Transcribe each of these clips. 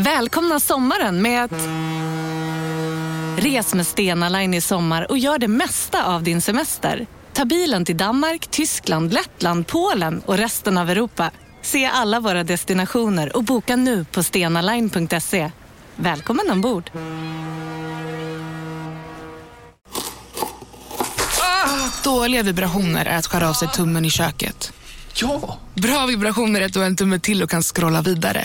Välkomna sommaren med att... Res med Stena Line i sommar och gör det mesta av din semester. Ta bilen till Danmark, Tyskland, Lettland, Polen och resten av Europa. Se alla våra destinationer och boka nu på stenaline.se. Välkommen ombord! Dåliga vibrationer är att skära av sig tummen i köket. Ja! Bra vibrationer är att du har en tumme till och kan scrolla vidare.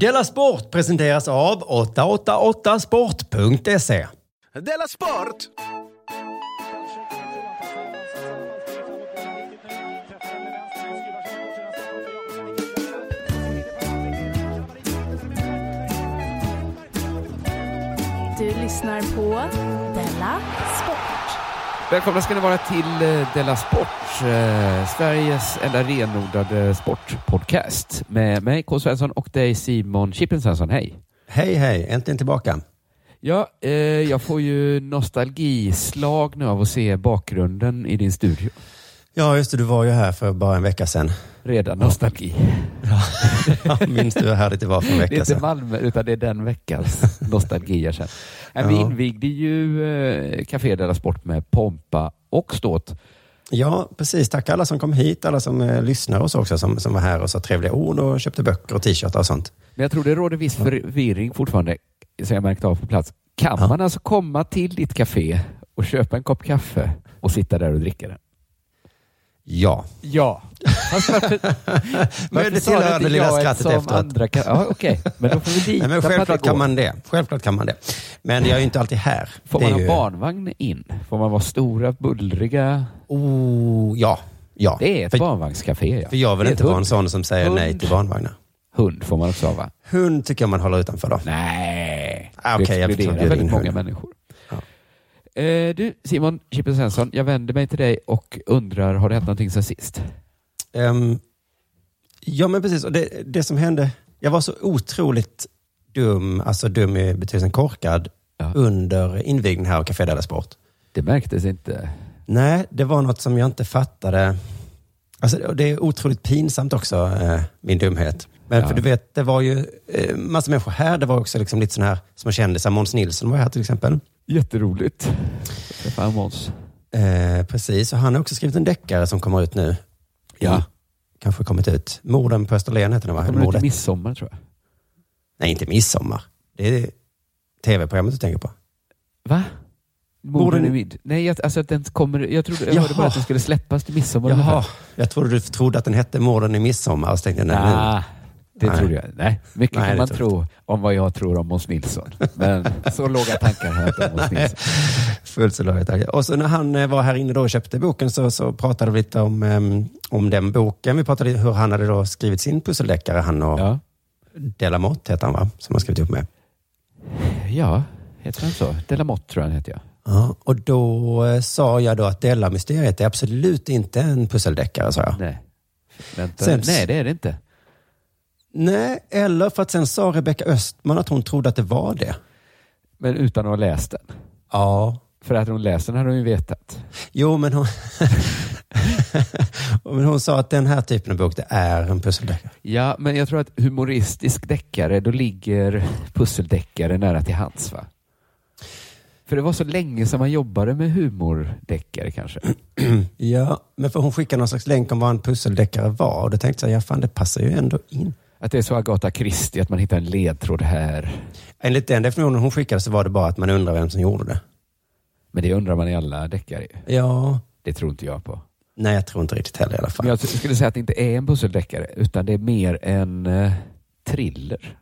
Della Sport presenteras av 888sport.se. Della Sport! Du lyssnar på Della Sport. Välkomna ska ni vara till eh, Della Sport, eh, Sveriges enda renodlade sportpodcast med mig K. Svensson och dig Simon Chippen Svensson. Hej! Hej, hej. Äntligen tillbaka. Ja, eh, jag får ju nostalgislag nu av att se bakgrunden i din studio. Ja, just det. Du var ju här för bara en vecka sedan. Redan nostalgi. Ja, minns du hur härligt det var för en Det är vecka inte sedan? Malmö, utan det är den veckans nostalgi jag känner. Men Vi Ja. invigde ju eh, Café Della Sport med pompa och ståt. Ja, precis. Tack alla som kom hit, alla som eh, lyssnar så också, som, som var här och sa trevliga ord och köpte böcker och t-shirtar och sånt. Men jag tror det råder viss förvirring fortfarande, som jag märkt av på plats. Kan Ja. man alltså komma till ditt café och köpa en kopp kaffe och sitta där och dricka den? Ja. Ja. Fast varför, Men det tillhör det lilla skrattet efteråt. andra kan, Ja, okej. Men då får vi dit. Nej, men självklart kan man det. Självklart kan man det. Men jag är ju inte alltid här. Får Det man är ha ju... barnvagn in? Får man vara stora, bullriga? Oh, ja. ja. Det är ett för, barnvagnscafé. Ja. för jag vill inte vara en sån som säger Hund. nej till barnvagnar. Hund får man också ha va? Hund tycker jag man håller utanför då. Nej. Ah, okej, det jag exkluderar väldigt många hund. människor. Eh, du, Simon Chippen Svensson, jag vänder mig till dig och undrar, har det hänt någonting sen sist? Ehm, ja, men precis. Det, det som hände, jag var så otroligt dum, alltså dum i betydelsen korkad, Ja. under invigningen här av Café Della Sport. Det märktes inte. Nej, det var något som jag inte fattade. Alltså, det är otroligt pinsamt också, eh, min dumhet. Men Ja. för du vet, det var ju eh, massa människor här. Det var också liksom lite sådana här små kändisar. Måns Nilsson var här till exempel. Jätteroligt. Träffa Måns. Eh, precis, och han har också skrivit en deckare som kommer ut nu. Ja. Kanske kommit ut. Morden på Österlen heter den va? Kommer Mordet. till midsommar tror jag? Nej, inte midsommar. Det är tv-programmet du tänker på. Va? Morden i i- mid. Nej, jag, alltså att den kommer, jag, trodde, jag hörde bara att den skulle släppas till midsommar. Jaha, jag trodde du trodde att den hette Morden i midsommar. Så tänkte jag, nej. Nej, det Nej. trodde jag. Nej, mycket Nej, kan man tror tro om vad jag tror om Måns Nilsson. Men så låga tankar har jag inte om Måns Nilsson. Fullt så lågt. Och så när han eh, var här inne då och köpte boken så, så pratade vi lite om, em, om den boken. Vi pratade hur han hade då skrivit sin pusseldeckare, han och Ja, Delamotte heter han va? Som han skrivit ihop med. ja heter han så? Delamotte tror jag han heter. Ja. Ja, och då eh, sa jag då att Della-mysteriet är absolut inte en pusseldeckare, sa jag. Nej. Vänta. Sen- Nej, det är det inte. Nej, eller för att sen sa Rebecka Östman att hon trodde att det var det. Men utan att ha läst den. Ja, För att hon läst den hade hon ju vetat. jo men hon... men hon sa att den här typen av bok, det är en pusseldeckare. Ja, men jag tror att humoristisk deckare, då ligger pusseldeckare nära till hands va? För det var så länge som man jobbade med humordeckare kanske. Ja, men för hon skickade någon slags länk om vad en pusseldeckare var. Och då tänkte jag, ja fan det passar ju ändå in. Att det är så Agatha Christie, att man hittar en ledtråd här. Enligt den definitionen hon skickade så var det bara att man undrar vem som gjorde det. Men det undrar man i alla deckare. Ja, Det tror inte jag på. nej jag tror inte riktigt heller i alla fall. Men jag skulle säga att det inte är en pusseldeckare, utan det är mer en eh, thriller.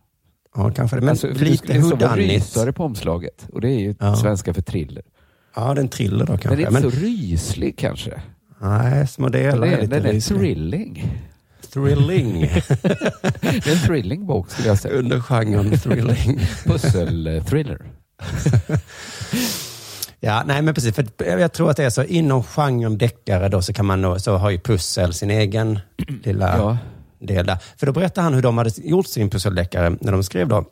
Ja, kanske det. Men alltså, det lite hudannigt. rysare på omslaget. Och det är ju Ja. svenska för thriller. Ja, det är en thriller då Men kanske. det är inte så ryslig kanske. Nej, små delar Den är är, lite den är ryslig. thrilling. Thrilling. Det är en thrilling bok skulle jag säga. Under genren thrilling. Pussel-thriller. Ja, nej men precis. För jag tror att det är så inom genren deckare då så kan man så har ju pussel sin egen lilla Ja. del där. För då berättade han hur de hade gjort sin pusseldeckare när de skrev då.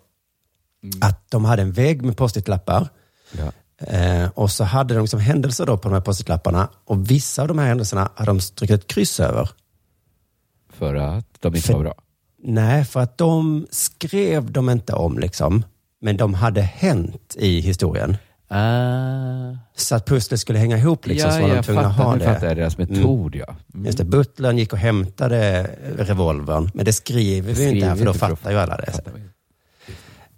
Att de hade en vägg med post-it-lappar. Ja. Eh, och så hade de liksom händelser då på de här post-it-lapparna. Och vissa av de här händelserna hade de strukit ett kryss över. För att de inte För- var bra. Nej, för att de skrev de inte om liksom. Men de hade hänt i historien. Ah. Så att pusslet skulle hänga ihop liksom, ja, så var de tvungna att fattar. ha det. fattar jag deras metod, ja. Mm. Just det, butlern gick och hämtade revolvern. Men det skriver vi ju inte här, för då fattar ju alla det. fattar.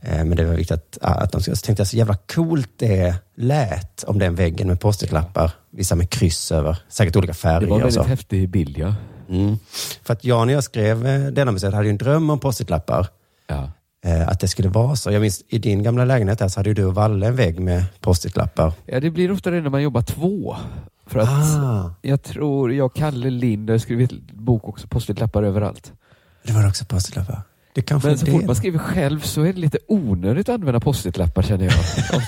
Eh, Men det var viktigt att, att de skulle... Så tänkte jag så jävla coolt det lät om den väggen med post-it-lappar. Vissa med kryss över, säkert olika Det färger var och så. väldigt häftig bild, ja. Mm. För att jag när jag skrev eh, denna museet hade ju en dröm om post-it-lappar. ja. Eh, att det skulle vara så. Jag minns i din gamla lägenhet där så hade ju du och Valle en vägg med post-it-lappar. Ja, det blir ofta det när man jobbar två. För att Ah, jag tror, jag, Kalle, Lind har skrivit bok också, post-it-lappar överallt. det var också post-it-lappar. Men så fort man skriver själv så är det lite onödigt att använda post-it-lappar känner jag.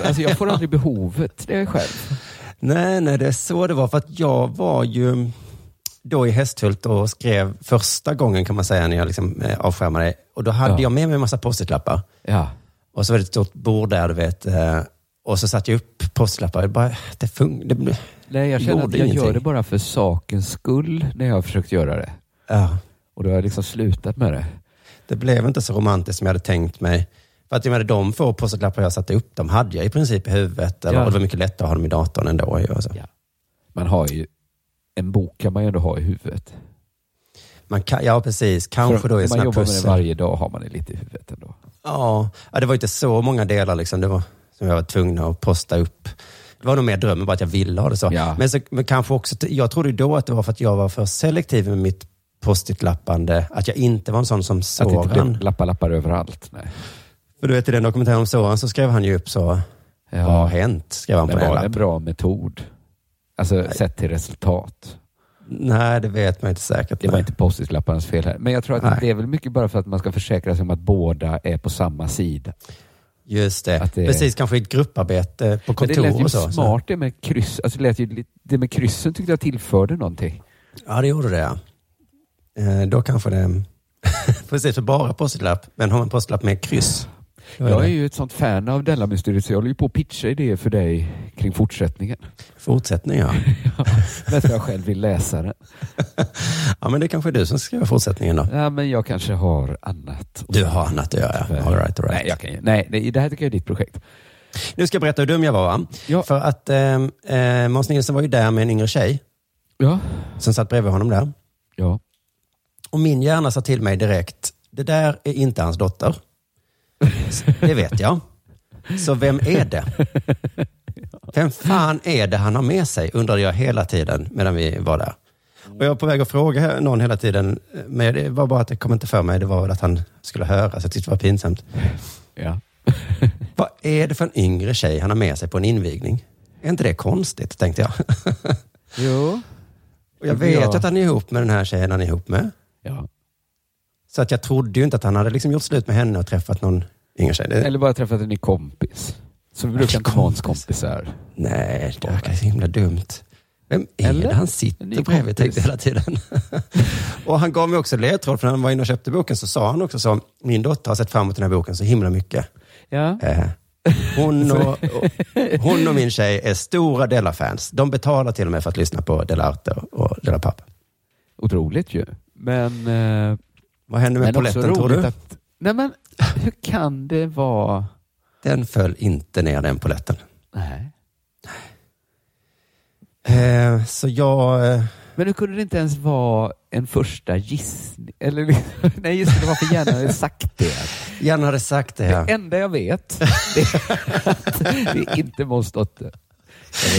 Alltså jag får aldrig behovet, det är själv. Nej, nej, det är så det var. För att jag var ju då i Hästhult och skrev första gången kan man säga när jag liksom eh, avskärmade. Och då hade Ja. jag med mig en massa post-it-lappar. Ja, Och så var det ett stort bord där, du vet. eh, Och så satte jag upp post-it-lappar. Det, bara, det, fun- det, Nej, jag känner att jag ingenting. gör det bara för sakens skull när jag har försökt göra det. ja, Och då har jag liksom slutat med det. det blev inte så romantiskt som jag hade tänkt mig. För att jag menar, de få post-it-lappar jag satte upp, de hade jag i princip i huvudet. Eller, Ja. och det var mycket lättare att ha dem i datorn ändå. Och så. Ja. Man har ju, en bok kan man ju ändå ha i huvudet. Man kan, ja, precis. Kanske För då i man sådana här jobbar med det pussel. varje dag har man det lite i huvudet ändå. Ja, ja, det var inte så många delar liksom. Det var, som jag var tvungen att posta upp. Det var nog mer drömmen, bara att jag ville ha det så. Ja. Men, så, men kanske också, jag trodde då att det var för att jag var för selektiv med mitt post-it-lappande. Att jag inte var en sån som Att det inte blir lappar, lappar överallt. Nej. För du vet i den dokumentären om Soran så skrev han ju upp så, vad har Ja. hänt? Skrev han på Men den var det en bra metod? Alltså sett till resultat. Nej, det vet man inte säkert. Det var nej. inte post-it-lapparnas fel här. Men jag tror att Nej. det är väl mycket bara för att man ska försäkra sig om att båda är på samma sida. Just det. det- Precis, kanske i ett grupparbete på Men det kontor lät ju och så. så. smart det med kryss. Alltså det, lät ju, det med kryssen tyckte jag tillförde någonting. Ja, det gjorde det ja. Eh, då kanske det... Precis, för bara post-it-lapp. Men har man post-it-lapp med kryss. Är Jag är ju ett sånt fan av Della-mysteriet så jag håller ju på att pitcha idéer för dig kring fortsättningen. Fortsättning ja. Men jag själv vill läsa den. Ja, men det kanske är du som ska skriva fortsättningen då. Ja, men jag kanske har annat. Du har annat att göra. All right, all right. Nej, jag kan, ju- nej, det, det här tycker jag är ditt projekt. Nu ska jag berätta hur dum jag var. Va? Ja. För att eh, eh, Måns Nilsson var ju där med en yngre tjej Ja. som satt bredvid honom där. Ja. Och min hjärna sa till mig direkt, det där är inte hans dotter. Det vet jag. Så vem är det? Vem fan är det han har med sig? Undrade jag hela tiden medan vi var där. Och jag var på väg att fråga någon hela tiden, men det var bara att det kom inte för mig. Det var väl att han skulle höra, så jag tyckte det var pinsamt. ja. Vad är det för en yngre tjej han har med sig på en invigning? Är inte det konstigt, tänkte jag. Jo. Och jag vet ju att han är ihop med den här tjejen han är ihop med. Ja. Så att jag trodde ju inte att han hade liksom gjort slut med henne och träffat någon yngre tjej. Eller bara träffat en ny kompis. Så vi brukar inte ha kompis. kompisar. nej, det verkar så himla dumt. Vem är Eller? det han sitter bredvid, tänkte jag hela tiden. och han gav mig också ledtråd, för när han var inne och köpte boken så sa han också så, min dotter har sett fram emot den här boken så himla mycket. Ja. Eh, hon, och, och, hon och min tjej är stora Della-fans. De betalar till och med för att lyssna på Della Arte och, och Della Papp. Otroligt ju. Men, eh, Vad hände med polletten tror du? att... Nej men, hur kan det vara... Den föll inte ner den polletten. Nej. Eh, så jag... Eh, Men hur kunde det inte ens vara en första gissning? Eller, nej, just det, varför gärna hade sagt det. Janne hade sagt det. Ja. Det enda jag vet det är att det inte Måns dotter.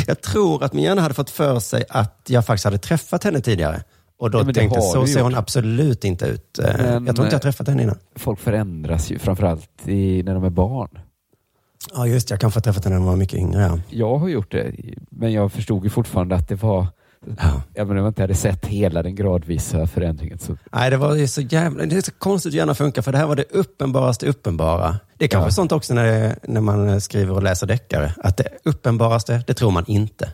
Jag tror att min hjärna hade fått för sig att jag faktiskt hade träffat henne tidigare. Och då Ja, tänkte jag, så ser gjort. hon absolut inte ut. Eh, Men, jag tror inte jag har träffat henne innan. Folk förändras ju, framförallt i, när de är barn. Ja, just. Jag kanske har träffat henne när hon var mycket yngre. Ja. Jag har gjort det, men jag förstod ju fortfarande att det var Ja. Även om jag inte hade sett hela den gradvisa förändringen. Så, Nej, det var ju så jävla... Det är så konstigt hur gärna funkar, för det här var det uppenbaraste uppenbara. Det är kanske Ja. sånt också när, det, när man skriver och läser deckare, att det uppenbaraste, det tror man inte.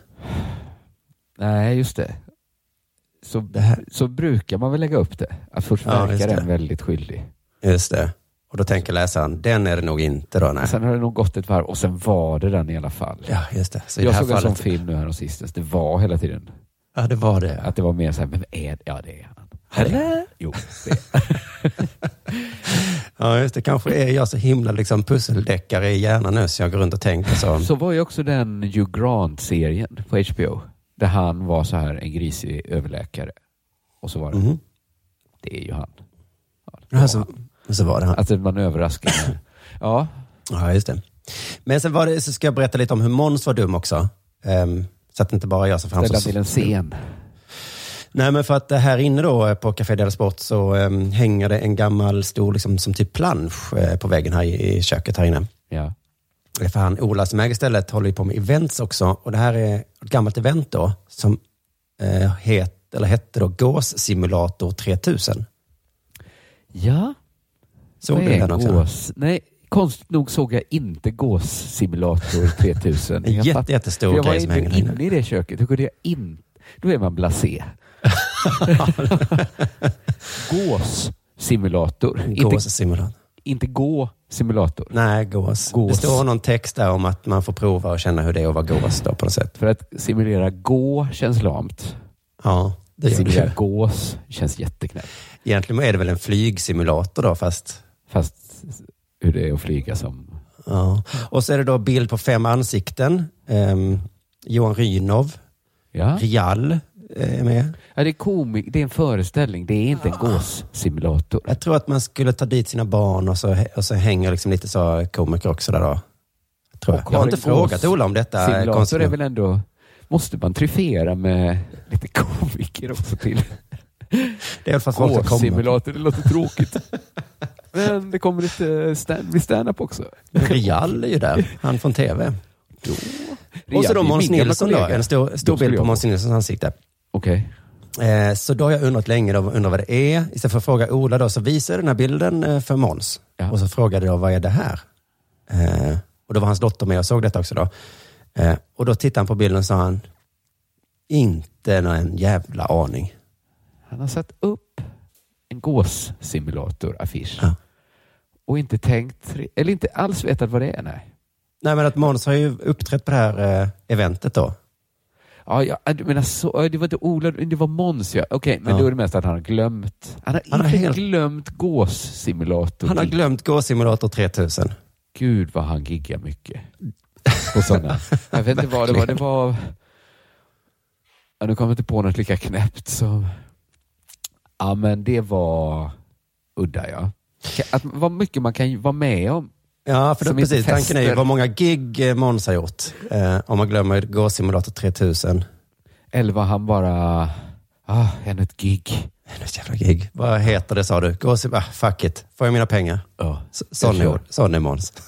nej, just det. Så, så brukar man väl lägga upp det. Att först Ja, verkar den väldigt skyldig. Just det. Och då tänker läsaren, den är det nog inte då. Nej. Sen har det nog gått ett varv och sen var det den i alla fall. Ja, just det. Så i jag det här såg en sån fallet, film nu här och sistens. Det var hela tiden Ja, det var det. att det var mer så här, men är det? Ja, det är han. Eller? Jo, det Ja, just det. Kanske är jag så himla liksom pusseldeckare i hjärnan nu, så jag går runt och tänker så. Så var ju också den Hugh Grant-serien på HBO. Där han var så här en grisig överläkare. Och så var det, Mhm. det är ju han. Ja, det var Ja, så, han. så var det han. Alltså man överraskar. ja, Ja, just det. Men sen var det, så ska jag berätta lite om hur Måns var dum också. Ehm, så att det inte bara jag som framstår till en scen. Nej, men för att här inne då på Café Del Sport så um, hänger det en gammal stor, liksom, som typ plansch eh, på väggen här i, i köket här inne. Ja. För han, Ola som äger stället håller ju på med events också. Och det här är ett gammalt event då som eh, het, eller hette då Gåssimulator 3000. Ja, Såg du den också? gås? Nej, konstigt nog såg jag inte Gåssimulator 3000. En Jag jätte, jättestor jag var grej som hänger inte där inne. inne i det köket. Hur kunde jag inte? Då är man blasé. Gåssimulator. Inte, Gåssimulator. Inte gå-simulator. Nej, gås. Gås. Det står någon text där om att man får prova och känna hur det är att vara gås då på något sätt. För att simulera gå känns lamt. Ja, det det Simulera ju. gås känns jätteknäppt. Egentligen är det väl en flygsimulator då, fast Fast hur det är att flyga som... Ja. Och så är det då bild på fem ansikten. Ehm, Johan Rynov, Ja. Rial är med. ja det, är komik, det är en föreställning. Det är inte en gåssimulator. Jag tror att man skulle ta dit sina barn och så, och så hänger liksom lite så komiker också där då. Tror jag. Jag har inte frågat Ola om detta. Simulator konstigt är väl ändå... Måste man tryffera med lite komiker också till? Det är komma. Gåssimulator, det låter tråkigt. Men det kommer lite stand, stand-up också. Rial är ju där, han från tv. Då. Och så då Måns Nilsson då, en stor, stor bild på Måns Nilssons ansikte. Okej. Eh, så då har jag undrat länge, då, undrar vad det är. Istället för att fråga Ola då, så visade jag den här bilden eh, för Måns. Ja. Och så frågade jag, vad är det här? Eh, och då var hans dotter med och såg detta också då. Eh, och då tittade han på bilden och sa han, inte en jävla aning. Han har satt upp en gåssimulator-affisch. Ja. Och inte tänkt, eller inte alls vetat vad det är. Nej. Nej men att Måns har ju uppträtt på det här eh, eventet då. Ja, ja, du menar så, ja, det var inte Ola, det var Måns ja. Okej, men Ja. då är det mest att han har glömt. Han har Han har helt- glömt gåssimulator. Han har glömt Gå-simulator 3000. Gud vad han giggar mycket. På sådana. Jag vet inte vad det var. Det var... Ja, nu kommer jag inte på något lika knäppt som... Ja, men det var udda ja. Att, vad mycket man kan vara med om. Ja, för då, precis. Tanken är ju vad många gig eh, Måns har gjort. Eh, om man glömmer Gå-simulator 3000. Eller var han bara... Ah, ännu ett gig. Något jävla gig. Vad heter det sa du? Gå-sim... Ah, fuck it. Får jag mina pengar? Ja, sån är Måns.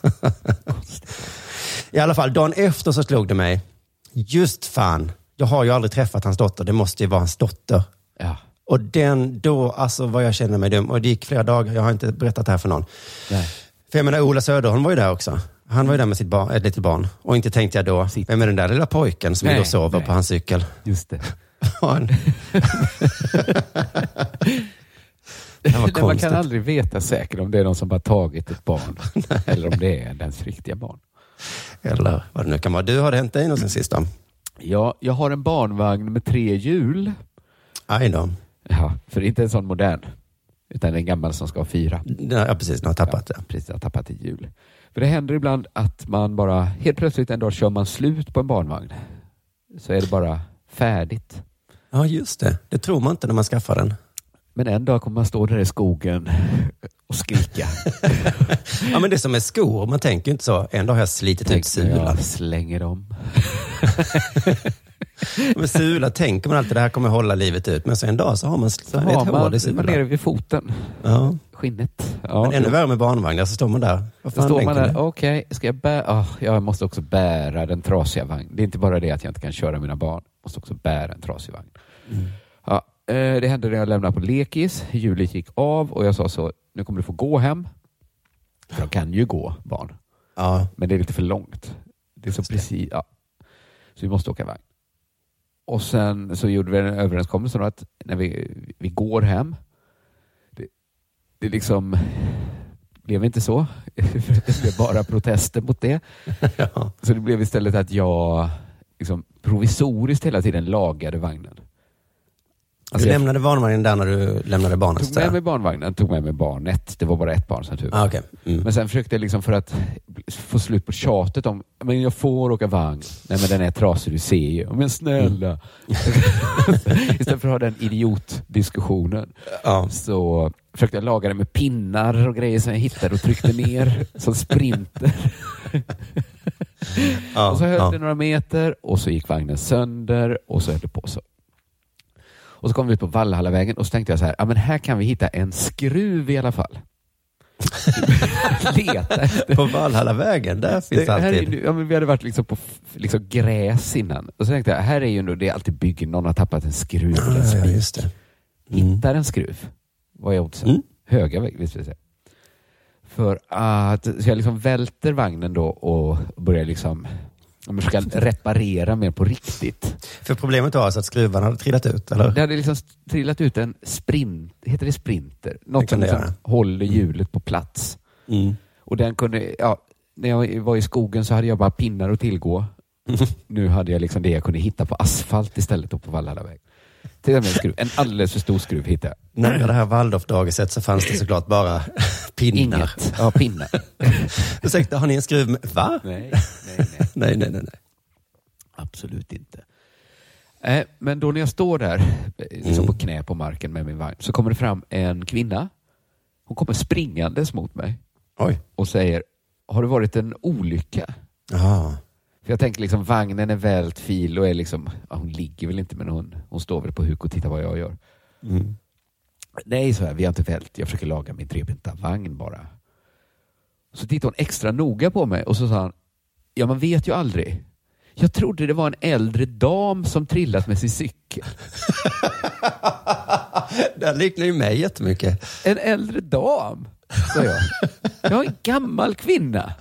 I alla fall, dagen efter så slog det mig. Just fan, jag har ju aldrig träffat hans dotter. Det måste ju vara hans dotter. Ja. Och den, då, alltså vad jag känner mig dum. Och det gick flera dagar, jag har inte berättat det här för någon. Nej. För jag menar, Ola Söderholm var ju där också. Han var ju där med sitt barn, ett litet barn. Och inte tänkte jag då, Sitt. vem är den där lilla pojken som Nej, och sover nej. på hans cykel? Just det. Han- Det var Nej, man kan aldrig veta säkert om det är någon som bara tagit ett barn. eller om det är dens riktiga barn. Eller vad det nu kan vara. Du, har det hänt dig något sen sist då? Ja, jag har en barnvagn med tre hjul. Aj då. Ja, för inte en sån modern. Utan en gammal som ska ha fyra. Ja, precis. Nu har tappat det. Precis, har tappat ett hjul. För det händer ibland att man bara, helt plötsligt en dag kör man slut på en barnvagn. Så är det bara färdigt. Ja, just det. Det tror man inte när man skaffar den. Men en dag kommer man stå där i skogen och skrika. Ja, men det är som med skor. Man tänker inte så. En dag har jag slitit ut Tänk när sulan. jag slänger dem. Med sula tänker man alltid det här kommer hålla livet ut. Men så en dag så har man Så ett har hål i man, man sulan. nere vid foten. Ja. skinnet. Ja, Men ännu värre med barnvagnar, så står man där. Vad Då fan står man länken där, är? okej, ska jag bära? Oh, jag måste också bära den trasiga vagnen. Det är inte bara det att jag inte kan köra mina barn. Jag måste också bära en trasig vagn. Ja, eh, det hände när jag lämnade på lekis. Hjulet gick av och jag sa så, nu kommer du få gå hem. För de kan ju gå, barn. Ja, Men det är lite för långt. Det är så precis, ja. Så vi måste åka vagn. Och sen så gjorde vi en överenskommelse då att när vi, vi går hem, det, det liksom blev inte så. Det blev bara protester mot det. ja. Så det blev istället att jag liksom provisoriskt hela tiden lagade vagnen. Alltså du jag lämnade barnvagnen där när du lämnade barnet? tog med mig barnvagnen, tog med mig barnet. Det var bara ett barn som tur. Ah, okej. mm. Men sen försökte jag liksom för att få slut på tjatet om men jag får åka vagn. Nej men den är trasig, du ser ju. Men snälla. Istället för att ha den idiotdiskussionen ja. så försökte jag laga det med pinnar och grejer som jag hittade och tryckte ner som sprinter. Ja, och så höll ja. det några meter och så gick vagnen sönder och så höll det på så. Och så kom vi ut på Valhallavägen och så tänkte jag så här, ja men här kan vi hitta en skruv i alla fall. Leta. På Valhallavägen, där finns Det, är, alltid... ju- ja, men vi hade varit liksom på liksom gräs innan. Och så tänkte jag, här är ju ändå, det är alltid byggen, någon har tappat en skruv. eller en Ja, just det. Mm. Hittar en skruv. Vad är oddsen? Mm. Höga visst vill säga. För att, så jag liksom välter vagnen då och börjar liksom jag försöka reparera mer på riktigt. För problemet var alltså att skruvarna hade trillat ut, eller? Det hade liksom trillat ut en sprint, heter det sprinter? Något som liksom håller hjulet på plats. Mm. Och den kunde, ja, när jag var i skogen så hade jag bara pinnar att tillgå. Nu hade jag liksom det jag kunde hitta på asfalt istället och på Valhallaväg. Till och med en, skruv, en alldeles för stor skruv hittade jag. Nära det här Waldorfdagiset så fanns det såklart bara pinnar. Inget. Ja, pinnar. Ursäkta, har ni en skruv med... Va? nej, nej, nej. Nej, nej, nej. nej. Absolut inte. Eh, men då när jag står där eh, liksom Mm. på knä på marken med min vagn så kommer det fram en kvinna. Hon kommer springandes mot mig Oj. och säger Har det varit en olycka? Jaha. För jag tänker liksom vagnen är vält fil och är liksom, ja, hon ligger väl inte men hon, hon står väl på huk och tittar vad jag gör. Mm. Nej, så här, vi har inte vält. Jag försöker laga min trebenta vagn bara. Så tittade hon extra noga på mig och så sa han, ja man vet ju aldrig. Jag trodde det var en äldre dam som trillat med sin cykel. Det liknar ju mig jättemycket. En äldre dam, sa jag. Jag är en gammal kvinna.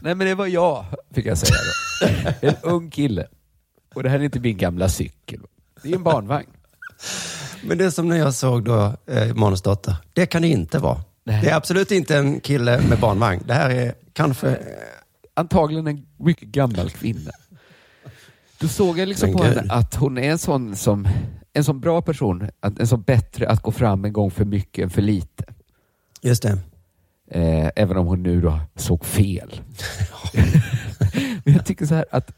Nej men det var jag, fick jag säga då. En ung kille. Och det här är inte min gamla cykel. Det är en barnvagn. Men det är som när jag såg då eh, Måns dotter. Det kan det inte vara. Nej. Det är absolut inte en kille med barnvagn. Det här är kanske... eh, Antagligen en mycket gammal kvinna. Då såg jag liksom på henne att hon är en sån som en sån bra person, en sån bättre att gå fram en gång för mycket än för lite. Just det. Eh, även om hon nu då såg fel. Men jag tycker så här att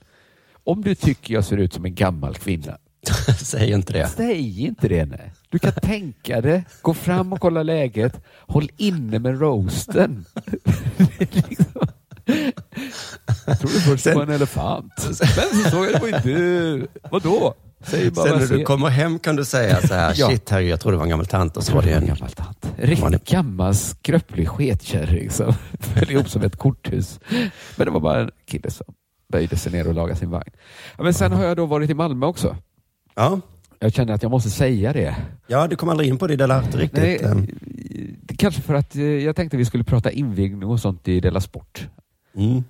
om du tycker jag ser ut som en gammal kvinna, Säg inte det. säg inte det. Nej. Du kan tänka det, gå fram och kolla läget, håll inne med roasten. Liksom- Jag trodde först det var en elefant. Men så såg jag det var ju du. Vadå? Säg bara Sen när du kommer hem kan du säga så här, Ja. shit herre, jag trodde det var en gammal tant och så var det en gammal tant. Riktigt gammal skröplig sketkärring som föll ihop som ett korthus. Men det var bara en kille som böjde sig ner och lagade sin vagn. Men sen har jag då varit i Malmö också. Ja. Jag känner att jag måste säga det. ja, du kom aldrig in på det, det lät riktigt. Nej, ehm, det- kanske för att eh, jag tänkte vi skulle prata invigning och sånt i Della Sport. Mm.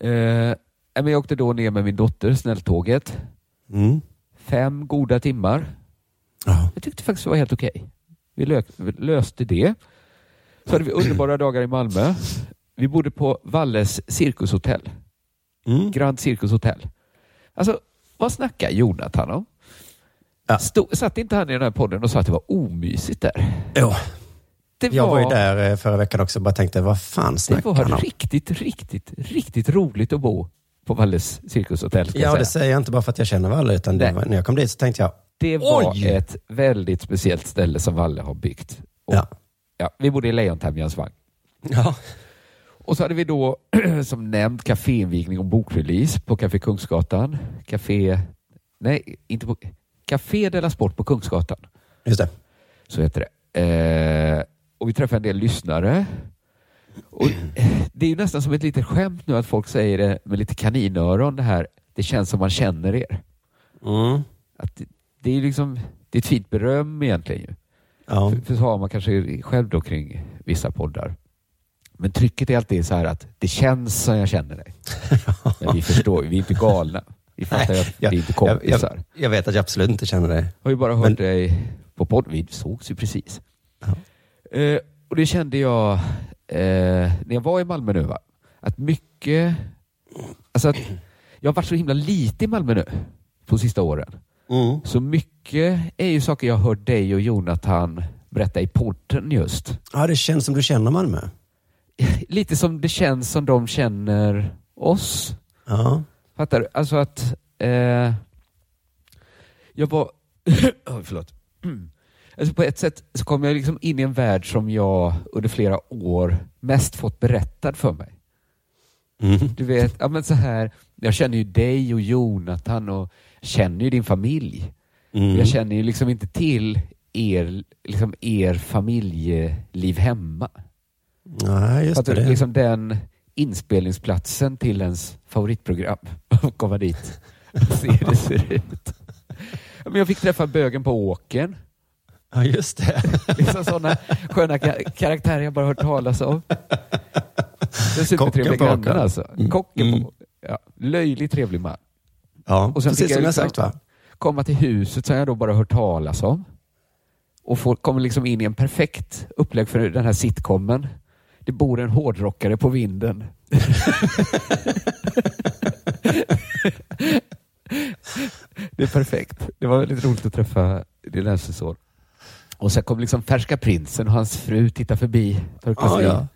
Eh, men jag åkte då ner med min dotter, snälltåget. Mm. Fem goda timmar. Ja. Jag tyckte faktiskt det var helt okej. Vi, lö- vi löste det. Så hade vi underbara dagar i Malmö. Vi bodde på Valles cirkushotell. Mm. Grand Cirkus Hotel. Alltså, vad snackar Jonathan om? Ja. Stod, satt inte han i den här podden och sa att det var omysigt där? Jo, Det jag var ju där eh, förra veckan också och bara tänkte, vad fan Det snackar var han om? riktigt, riktigt, riktigt roligt att bo på Valles cirkushotell. Ja, det säger jag inte bara för att jag känner Valle, utan det var, när jag kom dit så tänkte jag, Det var Oj! ett väldigt speciellt ställe som Valle har byggt. Och, Ja. Ja, vi bodde i Lejontämjans vagn. ja, Och så hade vi då som nämnt kaféinvigning och bokrelease på Café Kungsgatan. Café... Nej, inte på... Café Della Sport på Kungsgatan. Just det. Så heter det. Eh, och vi träffar en del lyssnare. Och eh, det är ju nästan som ett litet skämt nu att folk säger det med lite kaninöron det här. Det känns som man känner er. Mm. Att det, det är liksom det är ett fint beröm egentligen. Ja. För, för så har man kanske själv då kring vissa poddar. Men trycket är alltid så här att det känns som jag känner dig. Men vi förstår, vi är inte galna. Vi fattar ju att vi är inte kompisar. Jag, jag, jag vet att jag absolut inte känner dig. har ju bara hört Men- dig på podd. Vi sågs ju precis. Ja. Eh, och det kände jag eh, när jag var i Malmö nu. Va? Att mycket... Alltså att jag har varit så himla lite i Malmö nu på sista åren. Mm. Så mycket är ju saker jag hört dig och Jonathan berätta i podden just. Ja, det känns som du känner Malmö. Lite som det känns som de känner oss. Ja. Fattar du? Alltså att eh, jag var... oh, förlåt. Alltså på ett sätt så kom jag liksom in i en värld som jag under flera år mest fått berättad för mig. Mm. Du vet, ja, men så här, jag känner ju dig och Jonathan och känner ju din familj. Mm. Jag känner ju liksom inte till er, liksom er familjeliv hemma. Nej, just det. det. Liksom den inspelningsplatsen till ens favoritprogram. Att komma dit och se hur det ser ut. Men jag fick träffa bögen på åken. Ja, just det. Liksom sådana sköna ka- karaktärer jag bara hört talas om. Den supertrevliga grannen alltså. Mm. Kocken Mm. på ja, Löjligt trevlig man. Ja, Och sen precis som jag jag liksom- sagt va? Komma till huset som jag då bara hört talas om. Och folk kommer liksom in i en perfekt upplägg för den här sitcomen. Det bor en hårdrockare på vinden. det är perfekt. Det var väldigt roligt att träffa din läsesår. Och sen kom liksom färska prinsen och hans fru titta förbi. Glas Ja.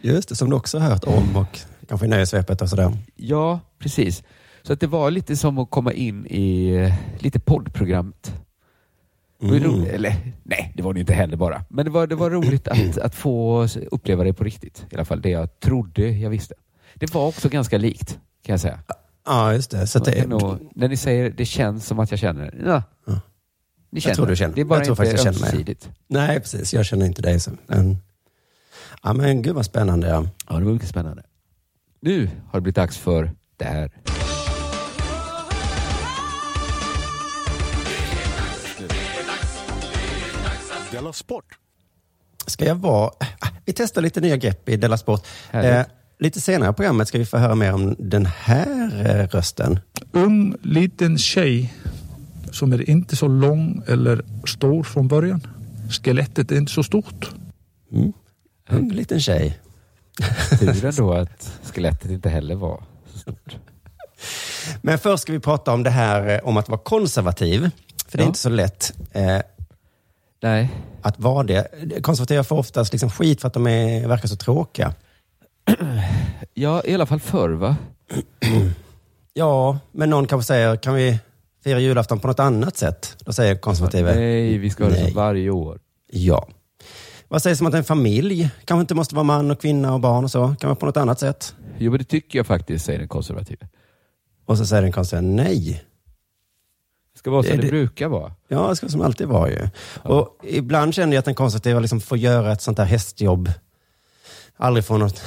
Just det, som du också har hört om och kanske i nöjesvepet och sådär. Ja, precis. Så att det var lite som att komma in i eh, lite poddprogrammet. Mm. roligt, eller nej, det var det inte heller bara. Men det var, det var roligt att, att få uppleva det på riktigt. I alla fall det jag trodde jag visste. Det var också ganska likt, kan jag säga. Ja, just det. Så det nog, när ni säger det känns som att jag känner, ja. Ja. Ni känner. tror du känner. Det är bara Jag tror inte faktiskt jag känner mig. Nej, precis. Jag känner inte dig. Så. Men, ja, men gud vad spännande. Ja. Ja, det var mycket spännande. Nu har det blivit dags för det här. Della Sport! Ska jag vara... Ah, Vi testar lite nya grepp i Della Sport. Eh, lite senare i programmet ska vi få höra mer om den här eh, rösten. ung liten tjej som är inte så lång eller stor från början. Skelettet är inte så stort. Mm. Ung liten tjej. Tur ändå att skelettet inte heller var så stort. Men först ska vi prata om det här eh, om att vara konservativ. För det är Ja. inte så lätt eh, Nej, att vara det. Konservativa får oftast liksom skit för att de är, verkar så tråkiga. ja i alla fall förr va? Ja, men någon kanske säger, kan vi fira julafton på något annat sätt? Då säger konservativa, Nej, vi ska ha det som varje år. ja. Vad sägs om att en familj kanske inte måste vara man och kvinna och barn och så? Kan vara på något annat sätt? Jo, men det tycker jag faktiskt, säger den konservativa. Och så säger den konservativa, nej. Det ska vara som det, det- brukar vara. Ja, det ska som alltid vara ju. Och ibland känner jag att den konservativa liksom får göra ett sånt där hästjobb. Aldrig få något,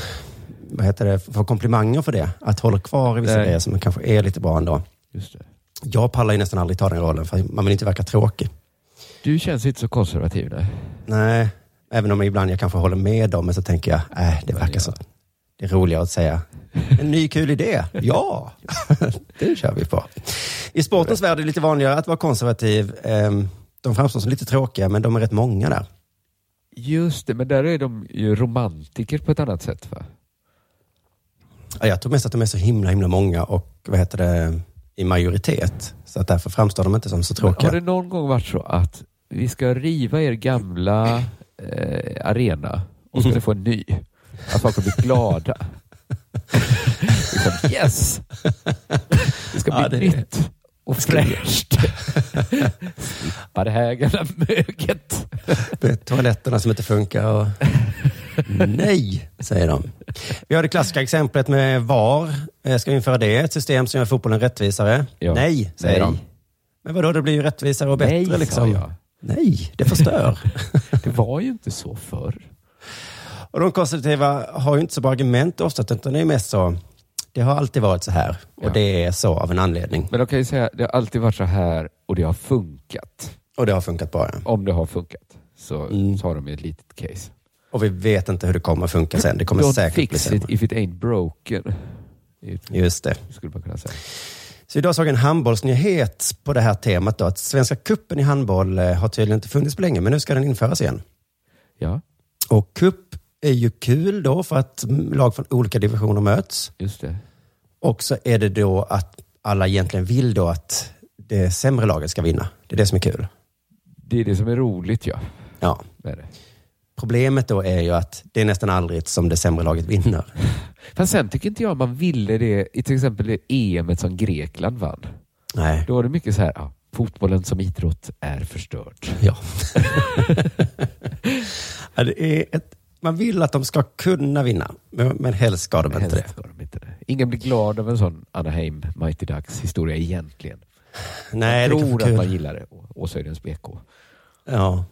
vad heter det, få komplimanger för det. Att hålla kvar i vissa Nej. grejer som kanske är lite bra ändå. Just det. Jag pallar ju nästan aldrig ta den rollen för man vill inte verka tråkig. Du känns inte så konservativ. Nej. Nej, även om ibland jag kanske håller med dem, men så tänker jag, äh, det verkar så. Det är roligare att säga, en ny kul idé. Ja, det kör vi på. I sportens värld är det lite vanligare att vara konservativ. Ehm, De framstår som lite tråkiga, men de är rätt många där. Just det, men där är de ju romantiker på ett annat sätt. Va? Ja, Jag tror mest att de är så himla, himla många och vad heter det, i majoritet. Så att därför framstår de inte som så Men tråkiga. har det någon gång varit så att vi ska riva er gamla eh, arena och ska ni få en ny? Att folk har blivit glada. liksom, yes! Det ska bli Ja, det- nytt och fräscht. Slippa det här gamla möget. Toaletterna som inte funkar och... Nej, säger de. Vi har det klassiska exemplet med VAR. Eh, Ska vi införa det? Ett system som gör fotbollen rättvisare? Ja. Nej, säger Nej. de. Men vadå, det blir ju rättvisare och bättre Nej, liksom. jag. Nej, det förstör. Det var ju inte så förr. och de konservativa har ju inte så bra argument ofta, utan det är mest så, det har alltid varit så här. Och Ja. det är så av en anledning. Men de kan ju säga, det har alltid varit så här och det har funkat. Och det har funkat bra. ja. Om det har funkat så, Mm. så har de ett litet case. Och vi vet inte hur det kommer att funka sen. Det kommer Don't säkert bli fix sämre. it if it ain't broken. Just det. Skulle man kunna säga. Så idag såg jag en handbollsnyhet på det här temat då, att Svenska kuppen i handboll eh, har tydligen inte funnits på länge, men nu ska den införas igen. Ja, Och kupp är ju kul då för att lag från olika divisioner möts. just det. Och så är det då att alla egentligen vill då att det sämre laget ska vinna. Det är det som är kul. Det är det som är roligt ja. Ja. Med det. Problemet då är ju att det är nästan aldrig som det sämre laget vinner. Fast sen tycker inte jag man ville det i till exempel det EM som Grekland vann. Nej. Då var det mycket så här, ja, fotbollen som idrott är förstört. Ja. ja det är ett, man vill att de ska kunna vinna, men, men helst ska de inte Helst det. de inte det. Ingen blir glad av en sån Anaheim Mighty Ducks historia egentligen. Nej, jag det tror vara att man gillar det. Åshöjdens BK. Ja.